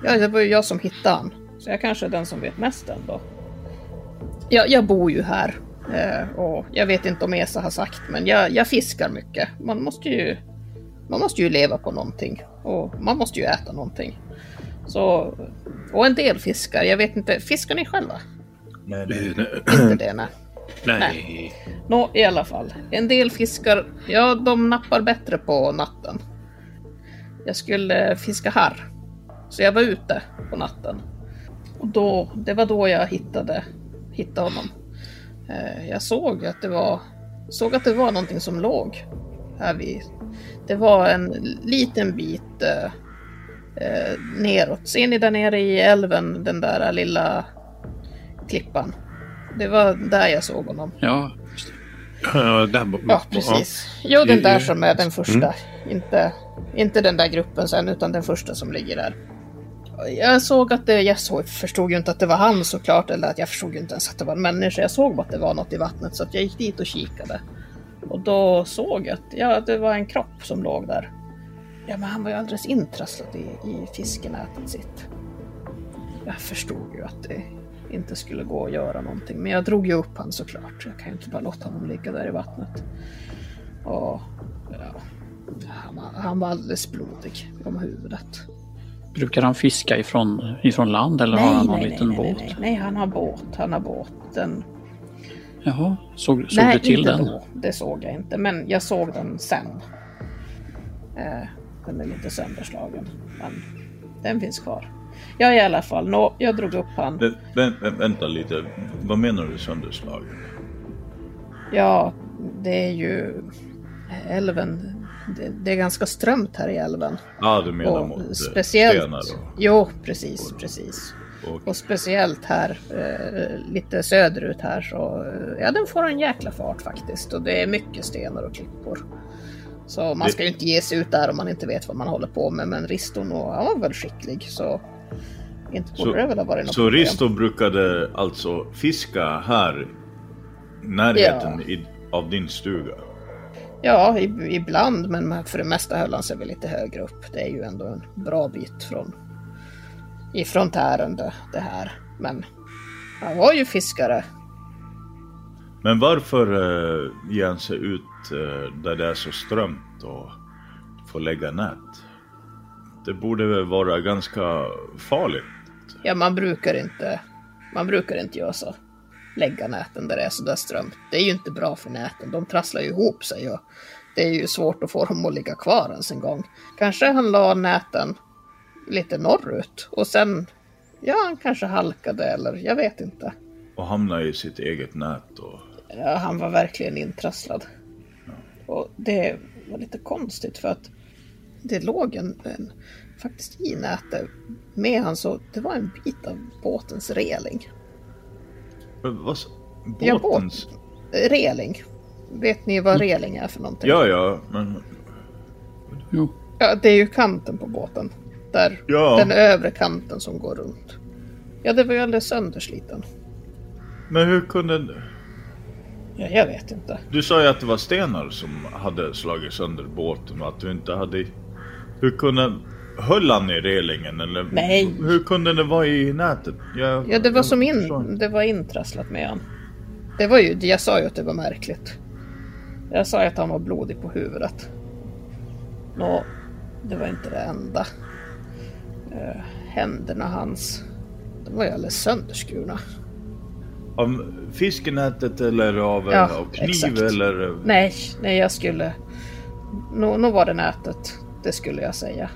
Ja, det var ju jag som hittade han. Så jag kanske är den som vet mest ändå. Jag, jag bor ju här. Eh, och jag vet inte om Esa har sagt, men jag, jag fiskar mycket. Man måste ju... Man måste ju leva på någonting. Och man måste ju äta någonting. Så... Och en del fiskar. Jag vet inte. Fiskar ni själva? Nej, nej. nej, Inte det, nej. nej. Nå, i alla fall. En del fiskar, ja, de nappar bättre på natten. Jag skulle fiska harr. Så jag var ute på natten. Och då, det var då jag hittade, hittade honom. Eh, jag såg att det var, såg att det var någonting som låg här vid. Det var en liten bit eh, eh, neråt. Ser ni där nere i älven, den där lilla klippan? Det var där jag såg honom. Ja, just det. Ja, där bo- Ja, precis. Jo, den där som är den första. Mm. Inte, inte den där gruppen sen, utan den första som ligger där. Jag såg att det, jag såg, förstod ju inte att det var han såklart, eller att jag förstod ju inte ens att det var en människa. Jag såg bara att det var något i vattnet, så att jag gick dit och kikade. Och då såg jag att ja, det var en kropp som låg där. Ja, men han var ju alldeles intrasslad i, i fiskenätet sitt. Jag förstod ju att det inte skulle gå att göra någonting, men jag drog ju upp han såklart. Jag kan ju inte bara låta honom ligga där i vattnet. Och ja, han, var- han var alldeles blodig om huvudet. Brukar han fiska ifrån, ifrån land eller har han någon liten nej, nej, båt? nej, nej, han har båt. Han har båten. Jaha, såg, såg nej, du till inte den? då. Det såg jag inte, men jag såg den sen. Eh, den är lite sönderslagen, men den finns kvar. Ja, i alla fall. Nå, jag drog upp han. Vä- vä- vänta lite, vad menar du sönderslagen? Ja, det är ju älven. Det, det är ganska strömt här i älven. Ja, du menar Och mot eh, speciellt. stenar och, Jo, precis, precis. och Och speciellt här, eh, lite söderut här så, eh, ja den får en jäkla fart faktiskt. Och det är mycket stenar och klippor. Så man ska ju inte ge sig ut där om man inte vet vad man håller på med. Men Riston och, han var väl skicklig så inte borde Så- det väl ha varit något Så problem. Risto brukade alltså fiska här närheten i, av din stuga? Ja, ibland, men för det mesta höll han sig väl lite högre upp. Det är ju ändå en bra bit från ifrån Tärende det här. Men han var ju fiskare. Men varför uh, ger han sig ut eh, där det är så strömt och får lägga nät? Det borde väl vara ganska farligt? Ja, man brukar inte, man brukar inte göra så. Lägga näten där det är så där strömt. Det är ju inte bra för näten. De trasslar ju ihop sig och det är ju svårt att få dem att ligga kvar ens en gång. Kanske han la näten lite norrut och sen, ja, han kanske halkade eller jag vet inte. Och hamna i sitt eget nät och... Ja, han var verkligen intrasslad. Och det var lite konstigt för att det låg en, en faktiskt i nätet med han så det var en bit av båtens reling. Vad, båtens... Reling. Vet ni vad reling är för någonting? Ja, ja, men... Jo, Ja, det är ju kanten på båten. Där Ja. den övre kanten som går runt. Ja, det var ju alldeles söndersliten. Men hur kunde... Ja, jag vet inte. Du sa ju att det var stenar som hade slagit sönder båten och att du inte hade... Hur kunde... Höll han i relingen eller? Nej. Hur kunde det vara i nätet? Jag, Ja, det var som in, det var intrasslat med han. Det var ju, jag sa ju att det var märkligt. Jag sa ju att han var blodig på huvudet. Nå, det var inte det enda. Eh, händerna hans, de var ju alldeles sönderskurna. Av fiskenätet eller av, Ja, av kniv exakt. eller? Nej, nej jag skulle... Nå var det nätet, det skulle jag säga.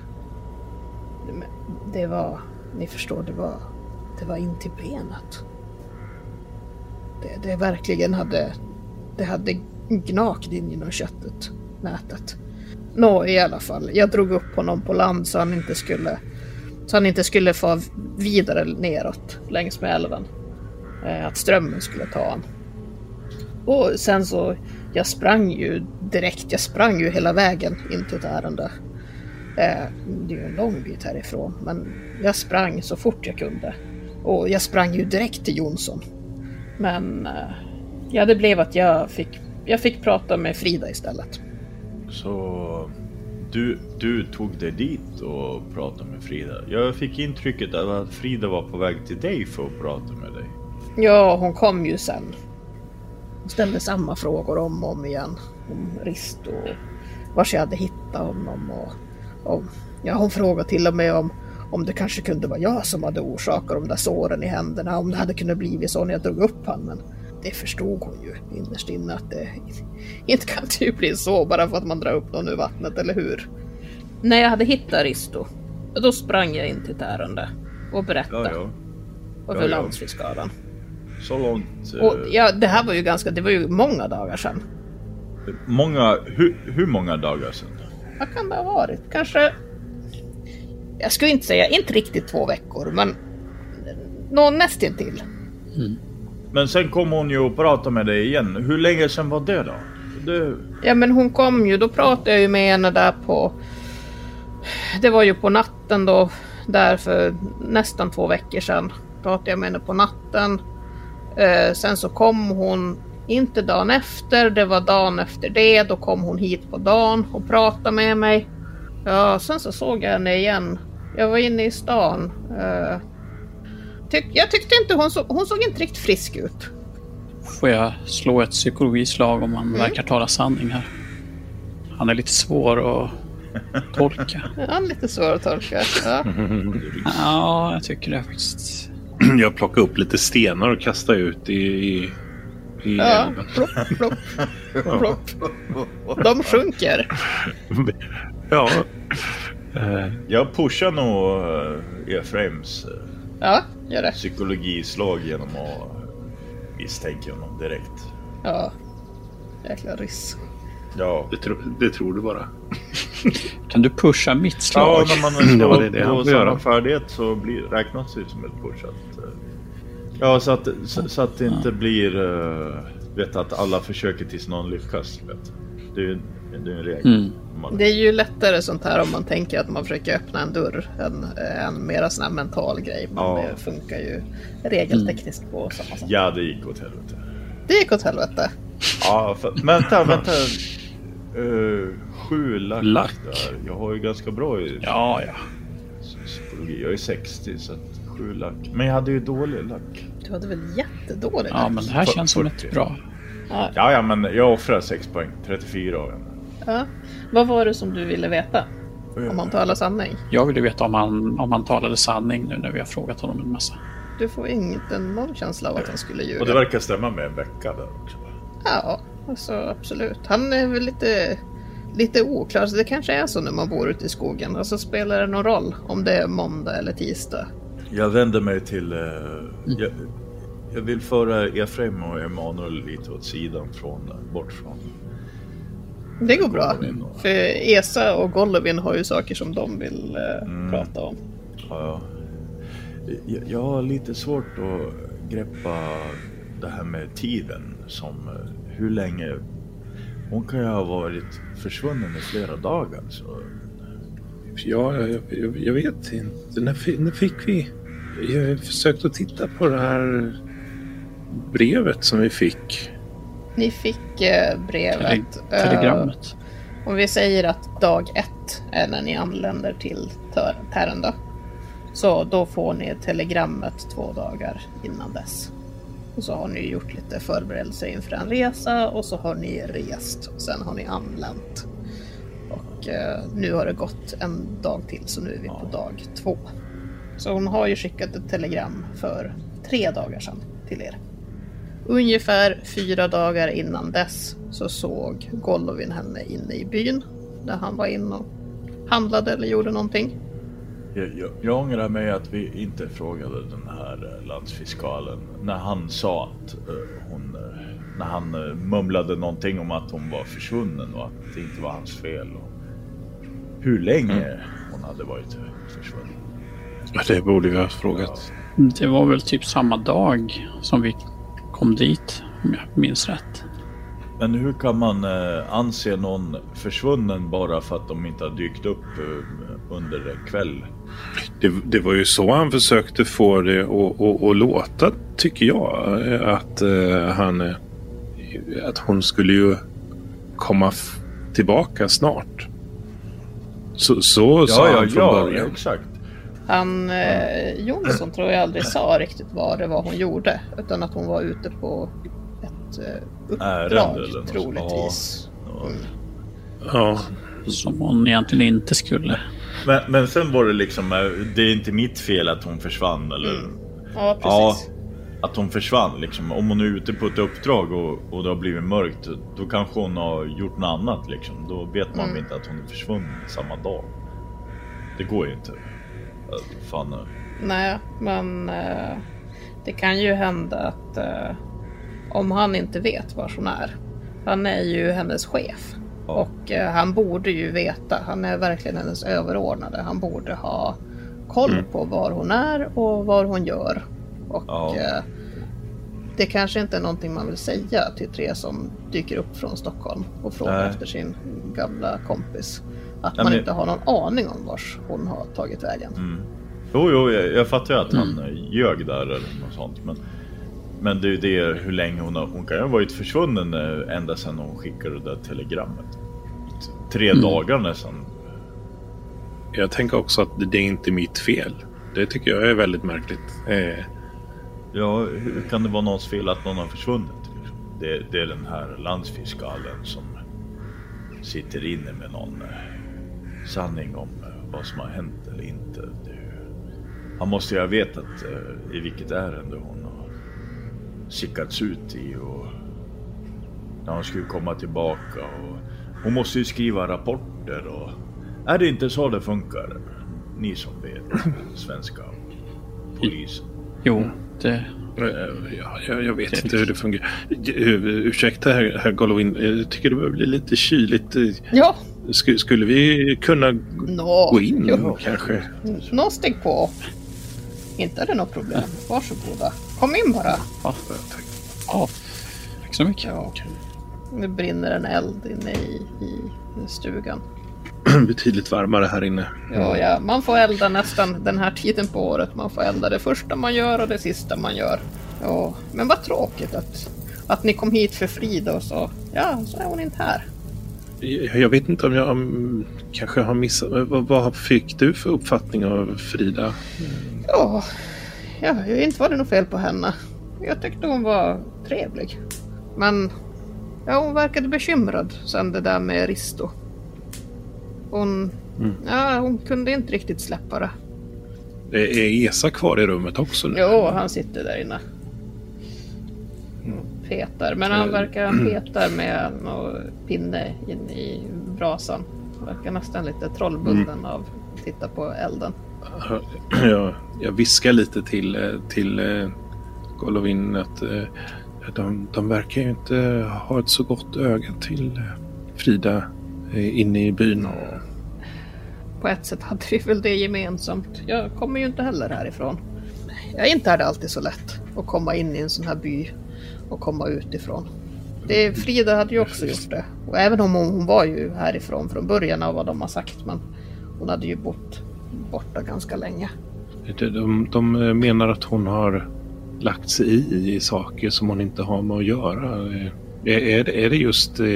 Det var, ni förstår, det var, det var in till benet. Det, det verkligen hade, det hade gnagt in genom köttet, nätet. Nå, i alla fall, jag drog upp honom på land så han inte skulle, så han inte skulle få vidare neråt längs med älven. Eh, att strömmen skulle ta honom. Och sen så, jag sprang ju direkt, jag sprang ju hela vägen in till ett ärende. Eh, det är ju en lång bit härifrån, men jag sprang så fort jag kunde. Och jag sprang ju direkt till Jonsson. Men eh, ja, det blev att jag fick, jag fick prata med Frida istället. Så du, du tog dig dit och pratade med Frida. Jag fick intrycket av att Frida var på väg till dig för att prata med dig. Ja, hon kom ju sen. Hon ställde samma frågor om och om igen. Om Rist och var jag hade hittat honom. Och, och, ja, hon frågade till och med om, om det kanske kunde vara jag som hade orsakat de där såren i händerna. Om det hade kunnat blivit så när jag drog upp honom. Men det förstod hon ju innerst inne att det inte kan det ju bli så bara för att man drar upp någon ur vattnet, eller hur? När jag hade hittat Risto, då sprang jag in till ett ärende och berättade Ja, ja. och för ja. landsfiskalen. Så långt. Och eh, ja, det här var ju ganska, det var ju många dagar sedan. Många, hur, hur många dagar sedan? Vad kan det ha varit? Kanske... Jag skulle inte säga, inte riktigt två veckor, men någon nästintill. Men sen kom hon ju och pratade med dig igen. Hur länge sedan var det då? Det, Ja men hon kom ju, då pratade jag ju med henne där på... Det var ju på natten då, där för nästan två veckor sedan. Pratade jag med henne på natten. Eh, sen så kom hon, inte dagen efter, det var dagen efter det. Då kom hon hit på dagen och pratade med mig. Ja, sen så såg jag henne igen. Jag var inne i stan. Eh, tyck, jag tyckte inte hon, så, hon såg inte riktigt frisk ut. Får jag slå ett psykologislag om han verkar tala sanning här? Han är lite svår att tolka. Ja, lite svår att tolka. Ja. Ja, jag tycker det faktiskt. Jag plockade upp lite stenar och kastade ut i, i, i Ja, plopp, plopp, plopp. De sjunker. Ja. Eh, jag pushar nog uh, Efraims uh, Ja, gör det. psykologislag genom att misstänka honom direkt. Ja. Jäkla riss. Ja. det, tro, det tror du bara. Kan du pusha mitt slag? Ja, när man slår Ja, det är det han på får samma färdighet så blir, räknas det som ett push. Eh, ja, så att, så, så att det inte blir... Uh, vet att alla försöker tills någon lyckas. Vet. Det är ju det är en regel. Mm. Man, Det är ju lättare sånt här om man tänker att man försöker öppna en dörr än en mera sån här mental grej. Men Ja. det funkar ju regeltekniskt på samma sätt. Ja, det gick åt helvete. Det gick åt helvete. Ja, för, vänta, vänta. Uh, sju lack, Lack? där. Jag har ju ganska bra i Ja, ja. psykologi. Jag är 60 så att sju lack. Men jag hade ju dålig lack. Du hade väl jättedåligt Ja, men det här känns som 40. ett bra. ja. Ja, ja, men jag offrar 6 poäng. 34 av en. ja. Vad var det som du ville veta? Om man talar sanning? Jag vill ju veta om han, om han talade sanning nu när vi har frågat honom en massa. Du får inte någon känsla av att han skulle ljuga. Och det verkar stämma med en vecka där också. Ja, alltså absolut. Han är väl lite, lite oklar, så det kanske är så när man bor ute i skogen. Alltså spelar det någon roll om det är måndag eller tisdag? Jag vänder mig till... Eh, jag, jag vill föra Efraim och Emanuel lite åt sidan från, bort från... Det går bra. Och- För Esa och Golovin har ju saker som de vill eh, prata om. Ja, jag, jag har lite svårt att greppa det här med tiden. Som eh, hur länge... Hon kan ju ha varit försvunnen i flera dagar. Så, Ja, jag, jag, jag vet inte. När, när fick vi... Jag försökte att titta på det här brevet som vi fick. Ni fick eh, brevet. Tele- eh, telegrammet. Om vi säger att dag ett är när ni anländer till Tärendö. Så då får ni telegrammet två dagar innan dess. Och så har ni gjort lite förberedelser inför en resa och så har ni rest. Och sen har ni anlänt. Och eh, nu har det gått en dag till så nu är vi på dag två. Så hon har ju skickat ett telegram för tre dagar sedan till er. Ungefär fyra dagar innan dess så såg Golovin henne inne i byn där han var inne och handlade eller gjorde någonting. jag, jag, jag ångrar mig att vi inte frågade den här eh, landsfiskalen när han sa att eh, hon... eh, när han mumlade någonting om att hon var försvunnen och att det inte var hans fel. Och hur länge hon hade varit försvunnen. Ja, Det borde vi ha frågat. Det var väl typ samma dag som vi kom dit, om jag minns rätt. Men hur kan man eh, anse någon försvunnen bara för att de inte har dykt upp eh, under kväll? Det, det var ju så han försökte få det att, låta, tycker jag. Att, eh, han, att hon skulle ju komma tillbaka snart. Så, så sa han från början. exakt. Han, eh, Jonsson tror jag aldrig sa riktigt vad det var hon gjorde. Utan att hon var ute på ett eh, Ärende uppdrag något. troligtvis. Ja. Mm. Ja, Som hon egentligen inte skulle. Men, men sen var det liksom, eh, det är inte mitt fel att hon försvann eller? Mm. Ja, Ja, precis. att hon försvann liksom. Om hon är ute på ett uppdrag och, och det har blivit mörkt, då kanske hon har gjort något annat liksom. Då vet man Mm. inte att hon är försvunnen samma dag. Det går ju inte. Fan. eh. Nej, men... Eh, Det kan ju hända att eh, om han inte vet var hon är. Han är ju hennes chef. Ja. Och eh, han borde ju veta. Han är verkligen hennes överordnade. Han borde ha koll Mm. på var hon är och vad hon gör. Och Ja. eh, det kanske inte är någonting man vill säga till tre som dyker upp från Stockholm och frågar Nej. efter sin gamla kompis. Att Ja, man men- inte har någon aning om vars hon har tagit vägen. Mm. Jo, jo, jag, jag fattar ju att han eh, ljög där eller något sånt. Men, men det är ju det hur länge hon har... Hon kan ju ha varit försvunnen eh, ända sedan hon skickade det där telegrammet. Tre dagar nästan. Jag tänker också att det är inte mitt fel. Det tycker jag är väldigt märkligt. Eh, Ja, hur kan det vara någons fel att någon har försvunnit? Liksom? Det, det är den här landsfiskalen som sitter inne med någon eh, sanning om eh, vad som har hänt eller inte. Det, han måste ju ha vetat eh, i vilket ärende hon har sickats ut i och när hon skulle komma tillbaka. Och hon måste ju skriva rapporter och är det inte så det funkar? Ni som vet svenska polisen. Jo, det... eh, ja, jag, jag vet inte hur det fungerar. Ursäkta herr, herr Golovin, jag tycker det börjar bli lite kyligt. Ja, Sk- skulle vi kunna nå. gå in Jo. kanske? Nå, steg på. Inte är det något problem. Varsågoda. Kom in bara. Ja, ja. Tack så mycket. Ja. Nu brinner en eld inne i, i stugan. Betydligt varmare här inne. Ja, ja, man får elda nästan den här tiden på året. Man får elda det första man gör och det sista man gör. Ja, men vad tråkigt att, att ni kom hit för Frida och så. Ja, så är hon inte här. Jag vet inte om jag mm, kanske har missat. Vad, vad fick du för uppfattning av Frida? Ja, ja, inte var det något fel på henne. Jag tyckte hon var trevlig. Men ja, hon verkade bekymrad sen det där med Risto. Hon, ja, hon kunde inte riktigt släppa det. Är är Esa kvar i rummet också nu? Jo, han sitter där inne. Och Petar, men han verkar petar med någon pinne in i brasan. Verkar nästan lite trollbunden av att titta på elden. Jag, jag viskar lite till, eh, till eh, Golovin att eh, de, de verkar ju inte ha ett så gott öga till Frida inne i byn. På ett sätt hade vi väl det gemensamt. Jag kommer ju inte heller härifrån. Jag inte är det alltid så lätt att komma in i en sån här by och komma utifrån. Det, Frida hade ju också gjort det. Och även om hon, hon var ju härifrån från början av vad de har sagt. Men hon hade ju bott borta ganska länge. De, de, de menar att hon har lagt sig i, i saker som hon inte har med att göra. Eh, Är, är, det- är det just eh,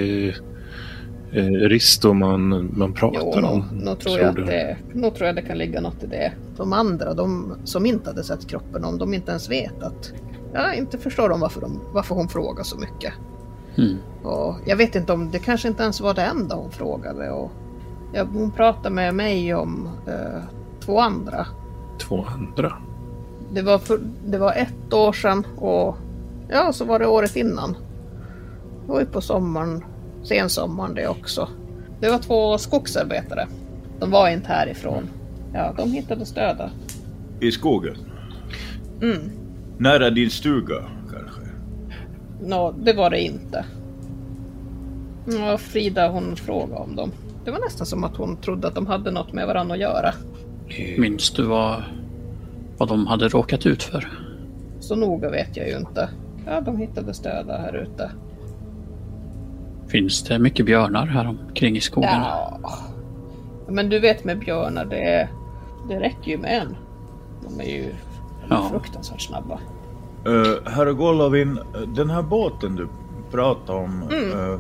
eh, Risto man, man pratar Jo, om? nog, tror jag att det, nog tror jag det kan ligga något i det. De andra, de som inte hade sett kroppen, om de inte ens vet att... Ja, inte förstår de varför, de, varför hon frågar så mycket. Mm. Och jag vet inte om det kanske inte ens var det enda hon frågade. Och ja, hon pratade med mig om eh, två andra. Två andra. Det var, för, det var ett år sedan och ja, så var det året innan. Det var ju på sommaren, sensommaren det också. Det var två skogsarbetare. De var inte härifrån. Ja, de hittades döda. I skogen? Mm. Nära din stuga kanske? Nå, det var det inte. Ja, Frida hon frågade om dem. Det var nästan som att hon trodde att de hade något med varandra att göra. Minns du vad, vad de hade råkat ut för? Så noga vet jag ju inte. Ja, de hittades döda här ute. Finns det mycket björnar här omkring i skogarna? Ja. Men du vet med björnar, det, det räcker ju med en. De är ju de är Ja. fruktansvärt snabba. Uh, herr Golovin, den här båten du pratade om, eh,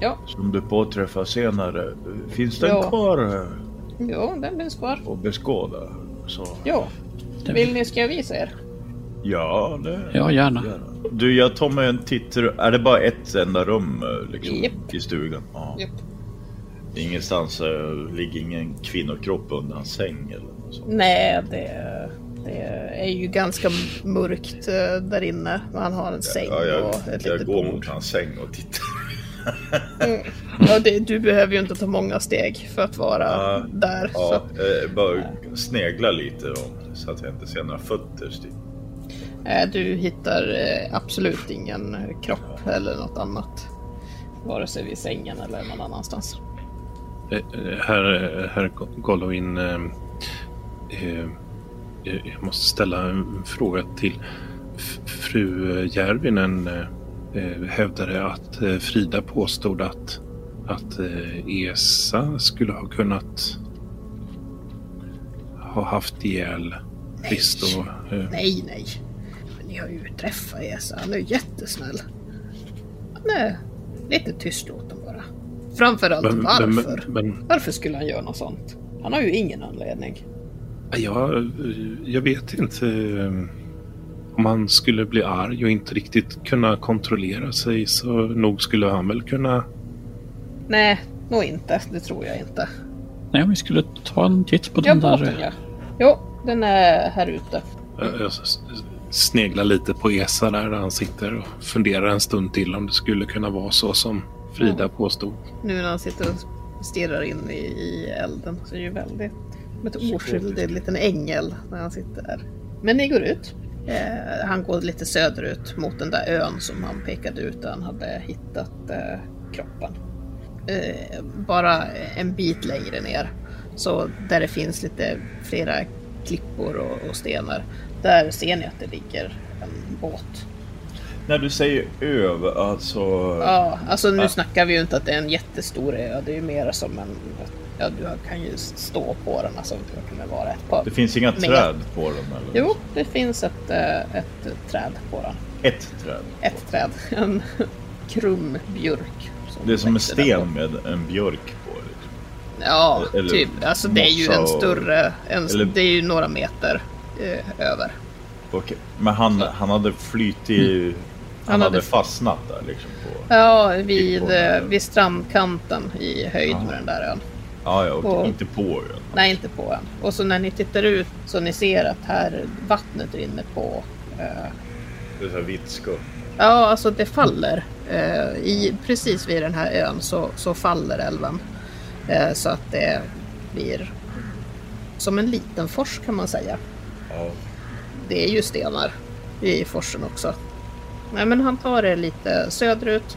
Ja, som du påträffar senare, finns den Ja. kvar jo, den finns kvar. att beskåda? Så. Det- Vill ni ska jag visa er? ja, det... Ja, gärna. Du, jag tar mig en titt. Är det bara ett enda rum eh, liksom, Japp. i stugan? Ja. Japp. Ingenstans uh, ligger ingen kvinnokropp under en säng eller något sånt. Nej, det, det är ju ganska mörkt eh, där inne. Man har en säng Ja, jag, och ett jag litet går bord. mot hans säng och tittar. Ja, det, du behöver ju inte ta många steg för att vara Ja, där. Ja, Så. eh, bara snegla lite då, så att jag inte ser några fötter. styr. Eh, Du hittar eh, absolut ingen kropp eller något annat. Vare sig vid sängen eller någon annanstans. Eh, eh, Herr, herr Golovin, eh, eh, jag måste ställa en fråga till fru Järvinen. Eh, eh, hävdade att eh, Frida påstod att, att Esa skulle ha kunnat ha haft ihjäl Risto. Nej, nej. Men ni har ju träffat Esa. Han är jättesnäll. Han är lite tystlåten bara. Framförallt men, varför? men, men Varför skulle han göra något sånt? Han har ju ingen anledning. Jag, jag vet inte eh, om han skulle bli arg och inte riktigt kunna kontrollera sig så nog skulle han väl kunna Nej, nog inte. Det tror jag inte. Nej, vi skulle ta en titt på den båten där. ja. Jo, den är här ute. Jag jag sneglar lite på Esa där, där han sitter och funderar en stund till om det skulle kunna vara så som Frida påstod. Nu när han sitter och stirrar in i, i elden så är det ju väldigt som ett oskyldig liten ängel när han sitter där. Men ni går ut. Eh, han går lite söderut mot den där ön som han pekade ut där han hade hittat eh, kroppen. Eh, bara en bit längre ner. Så där det finns lite flera klippor och, och stenar. Där ser ni att det ligger en båt. När du säger öv, alltså... Ja, alltså nu Ja. snackar vi ju inte att det är en jättestor ö. Det är ju mer som en... Ja, du kan ju stå på den. Alltså det kan vara ett par... Det finns inga Med- träd på dem eller? Jo, det finns ett, eh, ett träd på den. Ett träd. Ett träd. En krum björk. Det är som en sten med en björk på. Liksom. Ja, Eller typ. Alltså det är ju en större... En, eller- Det är ju några meter eh, över. Okej. Men han, han hade flytit... Han, Han hade, hade- fastnat där liksom på... Ja, vid, på den eh, vid strandkanten i höjd Ja. med den där ön. Ja, ja, okej. Och- Inte på ön. Nej, inte på ön. Och så när ni tittar ut så ni ser att här vattnet rinner på. Eh, Det är så här vitt skum. ja, alltså det faller. Eh, i, precis vid den här ön så, så faller älven. Eh, så att det blir som en liten fors kan man säga. Ja. Det är ju stenar i forsen också. Nej, men han tar det lite söderut.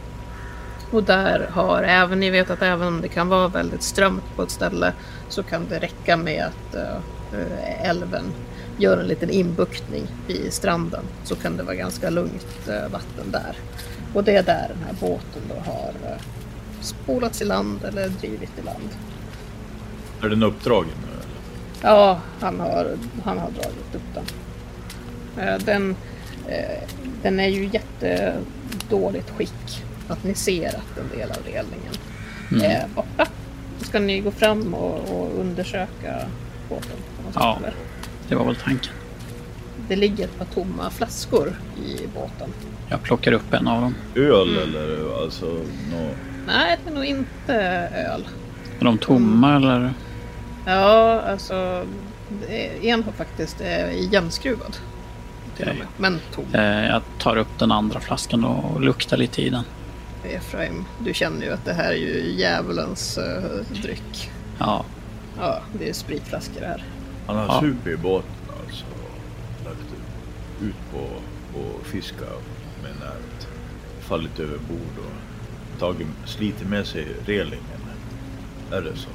Och där har även, ni vet att även om det kan vara väldigt strömt på ett ställe så kan det räcka med att eh, älven gör en liten inbuktning vid stranden så kan det vara ganska lugnt eh, vatten där. Och det är där den här båten då har eh, spolats i land eller drivit i land. Är den uppdragen nu eller? Ja, han har, han har dragit upp den. Den, den är ju jättedåligt skick. Att ni ser att en del av relningen är borta. Ska ni gå fram och, och undersöka båten? Ja. eller? Det var väl tanken. Det ligger ett par tomma flaskor i båten. Jag plockar upp en av dem. Öl eller alltså nå... Nej, det är nog inte öl. Är de tomma eller? Ja, alltså en har faktiskt är igenskruvad. Med. Men tom. Eh, jag tar upp den andra flaskan och luktar lite i den. Efraim, du känner ju att det här är ju djävulens uh, dryck. Ja, Ja, det är spritflaskor här. Han har Ja. supit i båten alltså. Lagt ut på och fiska med nät. Fallit över bord och tagit, slitit med sig relingen. Är det så?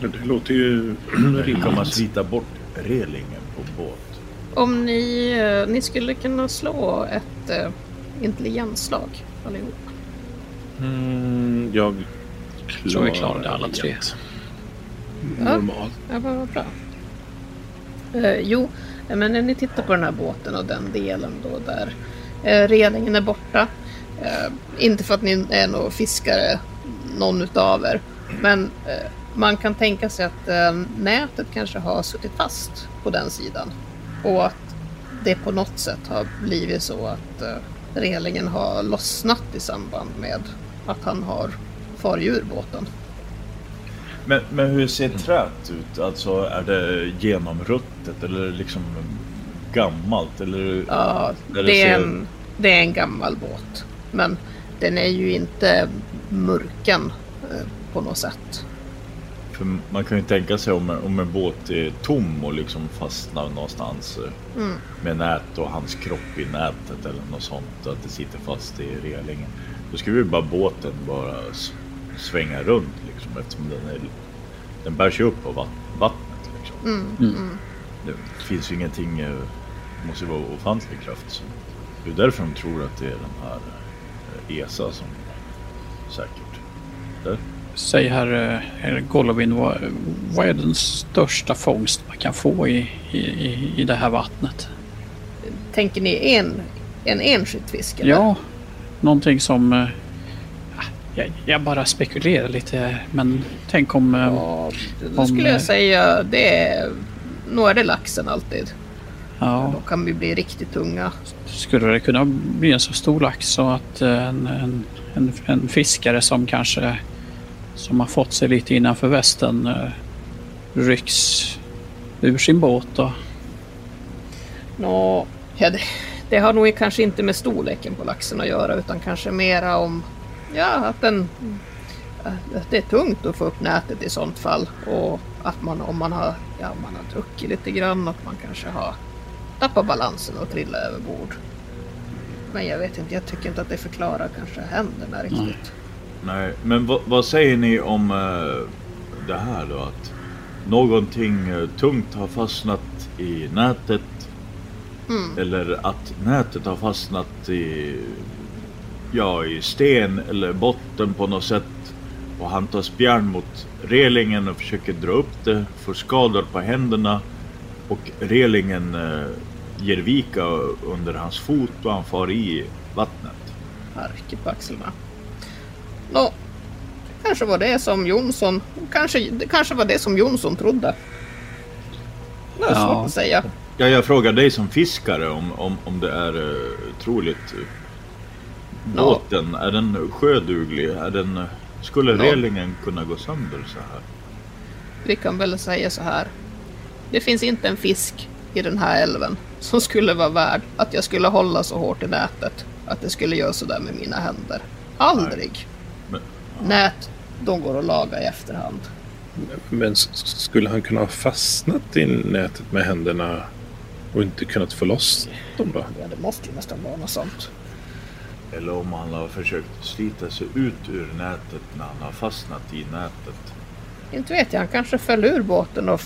Det låter ju Kan man rimligt. slita bort relingen på båt? Om ni, eh, ni skulle kunna slå ett uh, intelligensslag allihop. Mm, jag tror vi klarade alla tre. Normalt. Ja, vad vad bra. Eh, jo, eh, men när ni tittar på den här båten och den delen då där uh, relingen är borta. eh, inte för att ni är någon fiskare, någon utav er. Men eh, man kan tänka sig att eh, nätet kanske har suttit fast på den sidan. Och att det på något sätt har blivit så att uh, relingen har lossnat i samband med att han har farit ur båten. Men, men hur ser träet ut? Alltså är det genomruttet eller liksom gammalt? Eller, Ja, Eller det är, ser- en, det är en gammal båt. Men den är ju inte murken eh, på något sätt. För man kan ju tänka sig om, om en båt är tom och liksom fastnar någonstans Mm. med nät och hans kropp i nätet eller något sånt. Att det sitter fast i relingen. Då skulle ju bara båten bara svänga runt liksom eftersom den är... Den bärs ju upp av vatt- vattnet liksom. Mm. Mm. Mm. Det finns ju ingenting, eh, det måste ju vara ofantlig kraft. Så det är därför de tror att det är den här eh, ESA som säkert. Där. Säg herr, herr Golovin, vad, vad är den största fångst man kan få i, i, i- det här vattnet? Tänker ni en, en enskild fisk? eller? Ja, någonting som... eh, ah, Jag, jag bara spekulerar lite, men tänk om... eh, Ja, då Om, skulle eh, jag säga det är... Nog är det laxen alltid. Ja, Då kan vi bli riktigt tunga. skulle det kunna bli en så stor lax så att eh, en, en, en, en fiskare som kanske som har fått sig lite innanför västen eh, rycks ur sin båt och Nå, ja, det, det har nog kanske inte med storleken på laxen att göra utan kanske mera om ja, att, den, att det är tungt att få upp nätet i sånt fall. Och att man om man har, ja, man har druckit lite grann att man kanske har tappat balansen och trillat över bord. Men jag vet inte, jag tycker inte att det förklarar kanske händerna riktigt. Nej, men vad, säger ni om eh, det här då? Att någonting eh, tungt har fastnat i nätet. Mm. Eller att nätet har fastnat i, ja, i sten eller botten på något sätt. Och han tar spjärn mot relingen och försöker dra upp det. Får skador på händerna. Och relingen eh, ger vika under hans fot och han far i vattnet. Harke på axlarna. Nå, kanske var det som Jonsson, kanske, kanske var det som Jonsson trodde. Det är Ja. svårt att säga. Ja, jag frågar dig som fiskare om, om, om det är uh, troligt. Ja. Båten, är den sjöduglig? Är den, skulle Ja. relingen kunna gå sönder så här? Vi kan väl säga så här. Det finns inte en fisk i den här älven som skulle vara värd att jag skulle hålla så hårt i nätet att det skulle göra så där med mina händer. Aldrig. Men, Nät, de går att laga i efterhand. Men skulle han kunna ha fastnat i nätet med händerna och inte kunnat få loss dem då? Ja, det måste ju nästan vara något sånt. eller om han har försökt slita sig ut ur nätet när han har fastnat i nätet. Inte vet jag, han kanske föll ur båten och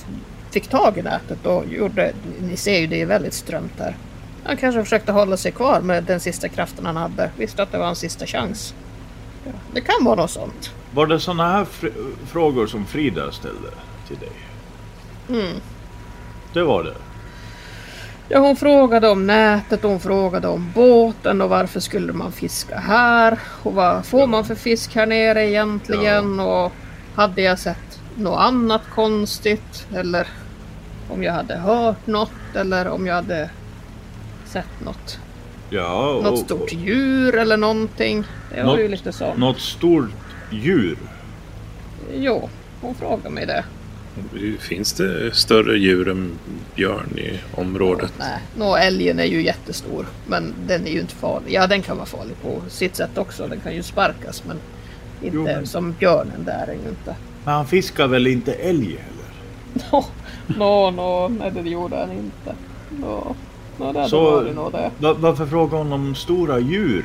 fick tag i nätet och gjorde... Ni ser ju, det är väldigt strömt här. Han kanske försökte hålla sig kvar med den sista kraften han hade. Visste att det var hans sista chans. Ja, det kan vara något sånt. Var det sådana här fr- frågor som Frida ställde till dig? Mm. Det var det? Ja, hon frågade om nätet, hon frågade om båten och varför skulle man fiska här? Och vad får man för fisk här nere egentligen? Och hade jag sett något annat konstigt? Eller om jag hade hört något? Eller om jag hade sett något, Ja, och, något stort djur eller någonting? Det var Något- ju lite så. Något stort djur? Jo, hon frågade mig det. Finns det större djur än björn i området? Nej, nå älgen är ju jättestor. Men den är ju inte farlig. Ja, den kan vara farlig på sitt sätt också. Den kan ju sparkas men inte Jo, men- som björnen där är ju inte. Men han fiskar väl inte älg heller? Nå, nå, nå, nej det gjorde han inte. Nå, nå det Så- var det det. Va- varför frågar hon om stora djur?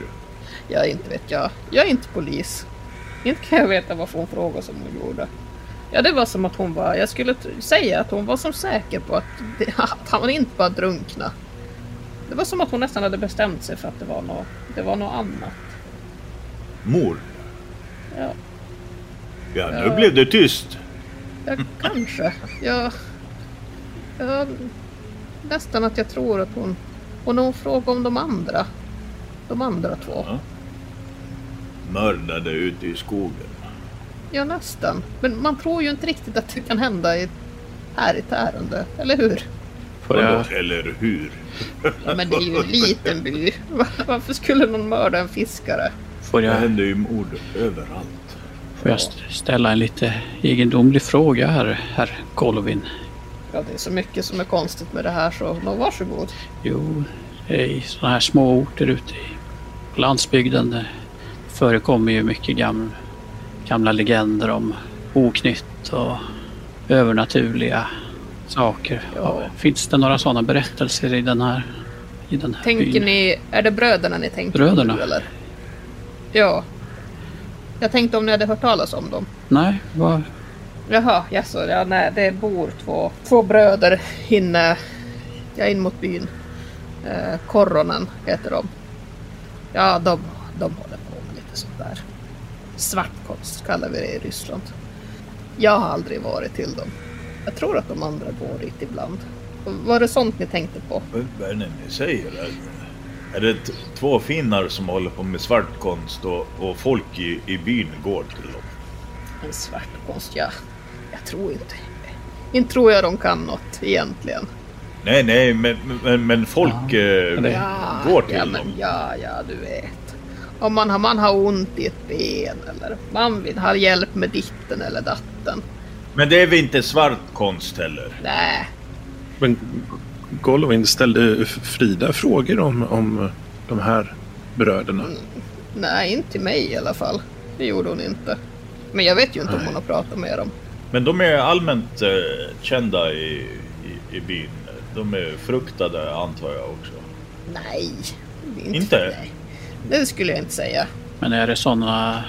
Ja, inte vet jag. Jag är inte polis. Inte kan jag veta varför hon frågade som hon gjorde. Ja, det var som att hon var, jag skulle säga att hon var som säker på att, det, att han inte bara drunkna. Det var som att hon nästan hade bestämt sig för att det var något, det var något annat. Mor? Ja, Ja, nu Ja. blev det tyst. ja kanske. Jag, jag, nästan att jag tror att hon... Och när hon frågade om de andra. De andra två. Ja. Mördade ute i skogen. Ja, nästan. Men man tror ju inte riktigt att det kan hända i, här i Tärendö, eller hur? jag, Eller hur? Ja, men det är ju en liten by. Va- Varför skulle någon mörda en fiskare? får Det jag, händer ju mord överallt. får jag st- ställa en lite egendomlig fråga här, herr Golovin? Ja, det är så mycket som är konstigt med det här så nå, varsågod. Jo, i sådana här små orter ute i, på landsbygden förekommer ju mycket gamla, gamla legender om oknytt och övernaturliga saker. Ja. Finns det några sådana berättelser i den här, i den här Tänker byn? ni, är det bröderna ni tänker Bröderna? på eller? Ja. Jag tänkte om ni hade hört talas om dem. Nej, vad, Jaha, jaså, ja, nej, det bor två, två bröder inne, ja, in mot byn. Eh, Koronen heter de. Ja, de, de håller på med lite sånt där. Svartkonst kallar vi det i Ryssland. Jag har aldrig varit till dem. Jag tror att de andra går dit ibland. Var det sånt ni tänkte på? Vad är det ni säger? Är, det två finnar som håller på med svartkonst och, och folk i, i byn går till dem? En svartkonst, ja. Jag tror inte. Inte tror jag de kan något egentligen. Nej, nej, men, men, men folk eh, det- går till ja, dem. men ja, ja, du vet. Om man har, man har ont i ett ben eller man vill ha hjälp med ditten eller datten. Men det är väl inte svartkonst heller? Nej, Men Golovin ställde Frida frågor om, om de här bröderna. nej, inte till mig i alla fall. Det gjorde hon inte. Men jag vet ju inte om Nej. hon har pratat med dem. Men de är allmänt eh, kända i, i, i byn. De är fruktade antar jag också. Nej, inte. Inte? Nej. Det skulle jag inte säga. men är det sådana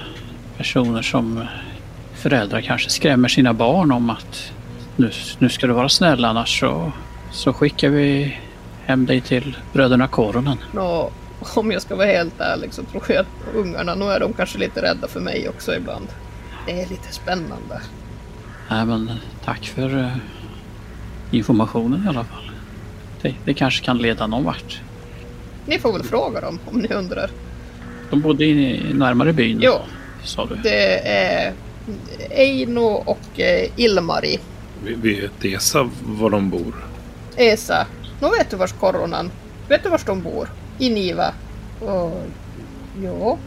personer som föräldrar kanske skrämmer sina barn om att nu, nu ska du vara snäll annars så, så skickar vi hem dig till bröderna Koronen. Nå, om jag ska vara helt ärlig så tror jag att ungarna, nu är de kanske lite rädda för mig också ibland. Det är lite spännande. Nej men tack för eh, informationen i alla fall. Det, det kanske kan leda någon vart. Ni får väl fråga dem om ni undrar. De bodde i, närmare byn, Jo, sa du. det är Eino och eh, Ilmari. Vi- Vet Esa var de bor? Esa, nu vet du vars koronan. Vet du vars de bor? I Niva. Och, jo,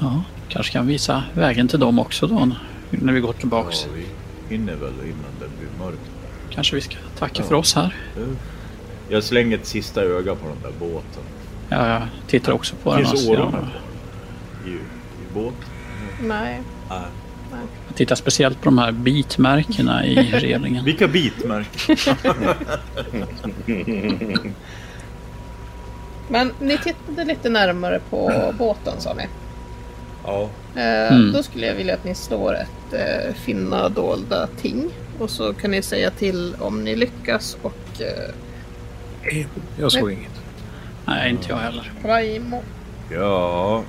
Ja, kanske kan visa vägen till dem också då när vi går tillbaks. Ja, vi hinner väl innan det blir mörkt. Kanske vi ska tacka Ja. för oss här. Jag slänger ett sista öga på den där båten. Ja, jag tittar också på den. Finns årorna? I, i båt? nej. Nej. jag tittar speciellt på de här bitmärkena i relingen. Vilka bitmärken? Men ni tittade lite närmare på båten sa ni. Ja. Eh, Mm. Då skulle jag vilja att ni slår ett eh, finna dolda ting. Och så kan ni säga till om ni lyckas och eh, Jag såg inget. Nej, inte jag heller. Raimo. Ja.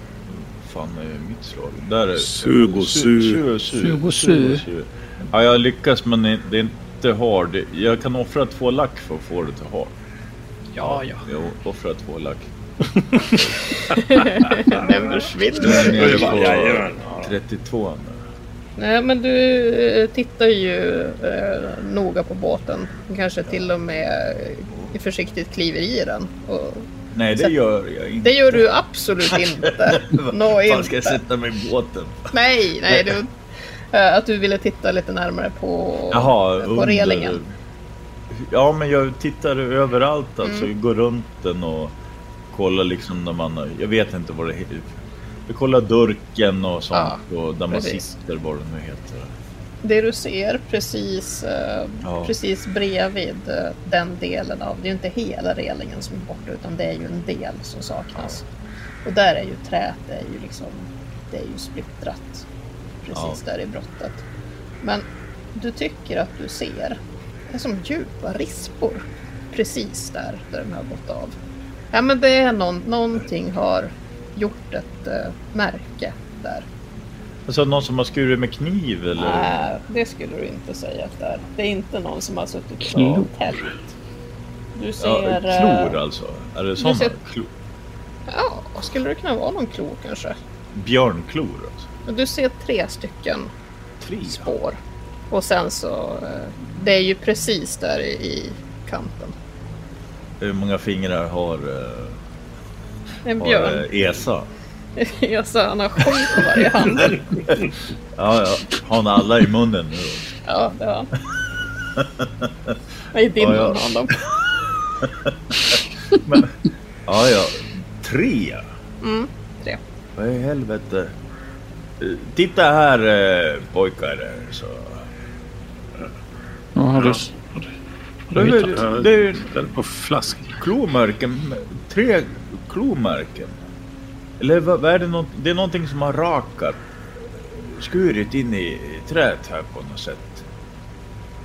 Fan är mitt slag? Där är Sug och su. Su- su- Sug och sug su. och su. Ja, jag lyckas men det det är inte hard. Jag kan offra två lack för att få det till hard. Ja, ja. Jag offrar två lack. Den försvinner. Den är på Jajamän. 32 nu. Nej men du eh, tittar ju eh, noga på båten. Kanske till och med eh, försiktigt kliver i den. Och Nej, det gör jag inte. det gör du absolut inte. Vad inte. ska jag sätta mig i båten? Nej, nej. Du, eh, att du ville titta lite närmare på, Jaha, på under- relingen. Ja, men jag tittar överallt alltså. Mm. Jag går runt den och kollar liksom när man... Jag vet inte vad det heter. Jag kollar durken och sånt och där man precis. sitter, vad det nu heter. Det du ser precis, eh, Ja. precis bredvid eh, den delen av, det är ju inte hela relingen som är borta utan det är ju en del som saknas. Och där är ju träet, det är ju liksom, det är ju splittrat precis där i brottet. Men du tycker att du ser, det är som djupa rispor precis där, där den har gått av. Ja men det är någon, någonting har gjort ett eh, märke där. Alltså någon som har skurit med kniv eller? Nej, det skulle du inte säga att det är. Det är inte någon som har suttit Klor. och tält. Du Ja, ser... klor eh, alltså? Är det sådana? ser- Klor? Ja, skulle det kunna vara någon klo kanske? Björnklor alltså? Du ser tre stycken Tre? spår. Och sen så... eh, Det är ju precis där i kanten. Hur många fingrar har, eh, En har björn. eh, Esa? Jag sa han har sju på varje hand. Ja, ja. Har han alla i munnen nu? Ja, det har han. Nej, din Ja, ja. mun har han dem. Men, ja, ja. Tre? Mm, tre. Vad i helvete? Titta här eh, pojkar. Så. Ja. har du, Det det är Den på flask. klomärken, tre klomärken. Eller vad, är det? Något, det är någonting som har rakat, skurit in i träet här på något sätt.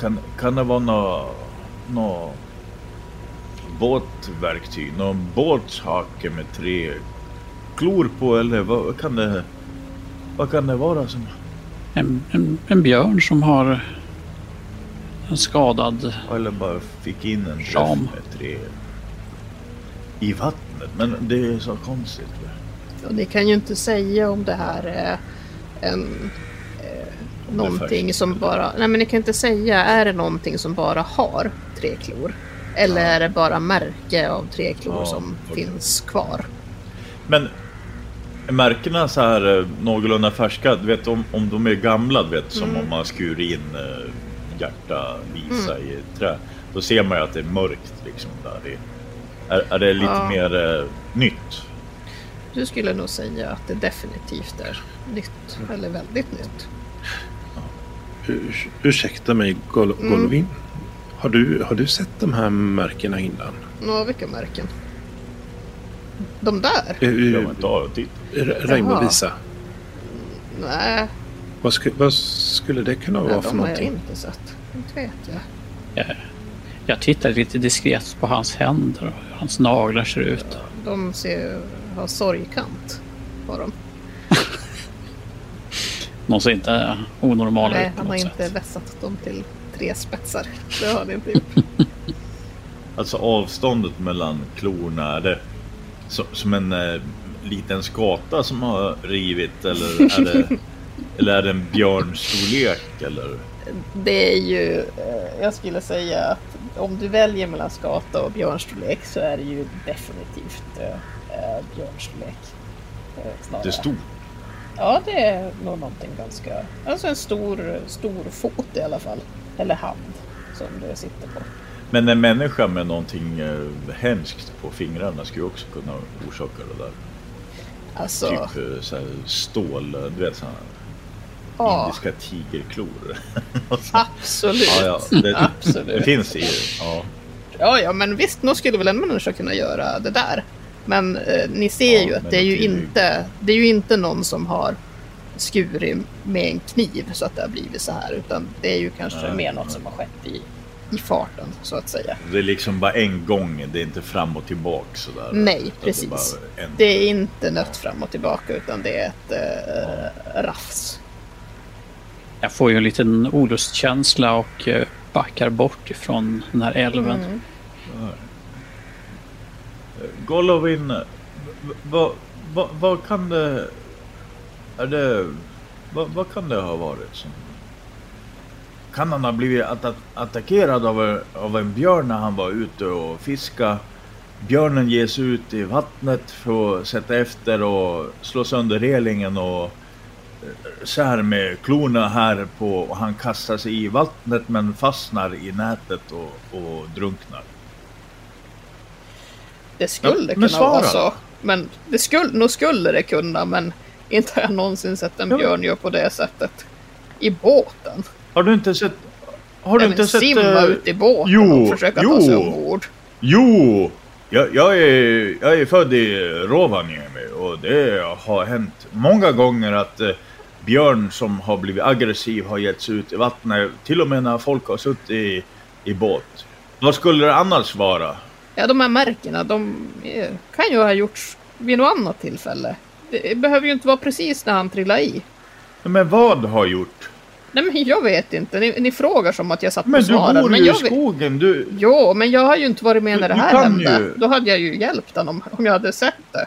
Kan, kan det vara något nå båtverktyg, någon båtshake med tre klor på eller vad, vad kan det vad kan det vara som En, en, en björn som har en skadad... eller bara fick in en Ram. med tre i vattnet men det är så konstigt. Och ni kan ju inte säga om det här är en, eh, någonting som bara... Nej men ni kan inte säga, är det någonting som bara har tre klor? Eller är det bara märke av tre klor Ja, som okej. finns kvar? Men är märkena så här eh, någorlunda färska, du vet om, om de är gamla, du vet som Mm. om man skurit in eh, hjärta, visa i ett trä. Då ser man ju att det är mörkt liksom där i. Är, är det lite Ja. mer eh, nytt? Du skulle nog säga att det definitivt är nytt. Eller väldigt nytt. Ur, ursäkta mig, Gol Mm. Golovin. Har du, har du sett de här märkena innan? Nå, vilka märken? De där? Eh, Ja, eh, men ta och titta. Re- Raimo visa. Nej, Vad, sku, vad skulle det kunna vara nej för de har jag någonting? inte sett. Inte vet jag. Jag, jag tittar lite diskret på hans händer och hur hans naglar ser ut. De ser, har sorgkant på dem. De ser inte onormala Nej, ut på han har något inte sätt. vässat dem till tre spetsar. Det har han inte gjort. Alltså avståndet mellan klorna, är det så, som en eh, liten skata som har rivit eller är det, eller är det en björnstorlek eller? Det är ju, eh, jag skulle säga att om du väljer mellan skata och björnstorlek så är det ju definitivt eh, björnstorlek. snarare. Det är stort. Ja, det är nog någonting ganska, alltså en stor, stor fot i alla fall. Eller hand som det sitter på. Men en människa med någonting hemskt på fingrarna skulle ju också kunna orsaka det där. Alltså, Typ så här stål, du vet sådana ja, indiska tigerklor. absolut. ja, ja, det, Absolut. det finns i ja. Ja, ja, men visst, nog skulle väl en människa kunna göra det där. Men eh, ni ser Ja, ju att det är ju, inte, det är ju inte någon som har skurit med en kniv så att det har blivit så här. Utan det är ju kanske Nej, mer något nej. som har skett i, i farten, så att säga. Det är liksom bara en gång, det är inte fram och tillbaka sådär. Nej, Utan det är precis. en- Det är inte nött fram och tillbaka, utan det är ett eh, rafs. Jag får ju en liten olustkänsla och eh, backar bort ifrån den här älven. Mm. Golovin, vad va, vad kan det... Är det... Vad vad kan det ha varit som... Kan han ha blivit atta attackerad av, av en björn när han var ute och fiska? Björnen ger sig ut i vattnet för att sätta efter och slå sönder relingen och så här med klorna här på och han kastar sig i vattnet men fastnar i nätet och, och drunknar. Det skulle Ja, kunna svara vara så. Men det skulle, nog skulle det kunna, men inte har jag någonsin sett en Ja. björn göra på det sättet. I båten. Har du inte sett... Har du inte sett... simma eh, ut i båten jo, och försöka jo. ta sig ombord. Jo! Jag, jag, är, jag är född i Rovaniemi och det har hänt många gånger att eh, björn som har blivit aggressiv har gett sig ut i vattnet. Till och med när folk har suttit i, i båt. Vad skulle det annars vara? Ja, de här märkena, de kan ju ha gjorts vid något annat tillfälle. Det behöver ju inte vara precis när han trillade i. Men vad har gjort? Nej, men jag vet inte. Ni, ni frågar som att jag satt Men och du svarade. bor men ju i skogen. Du, Jo, men jag har ju inte varit med Du- när det du här hände. ju- Då hade jag ju hjälpt honom om jag hade sett det.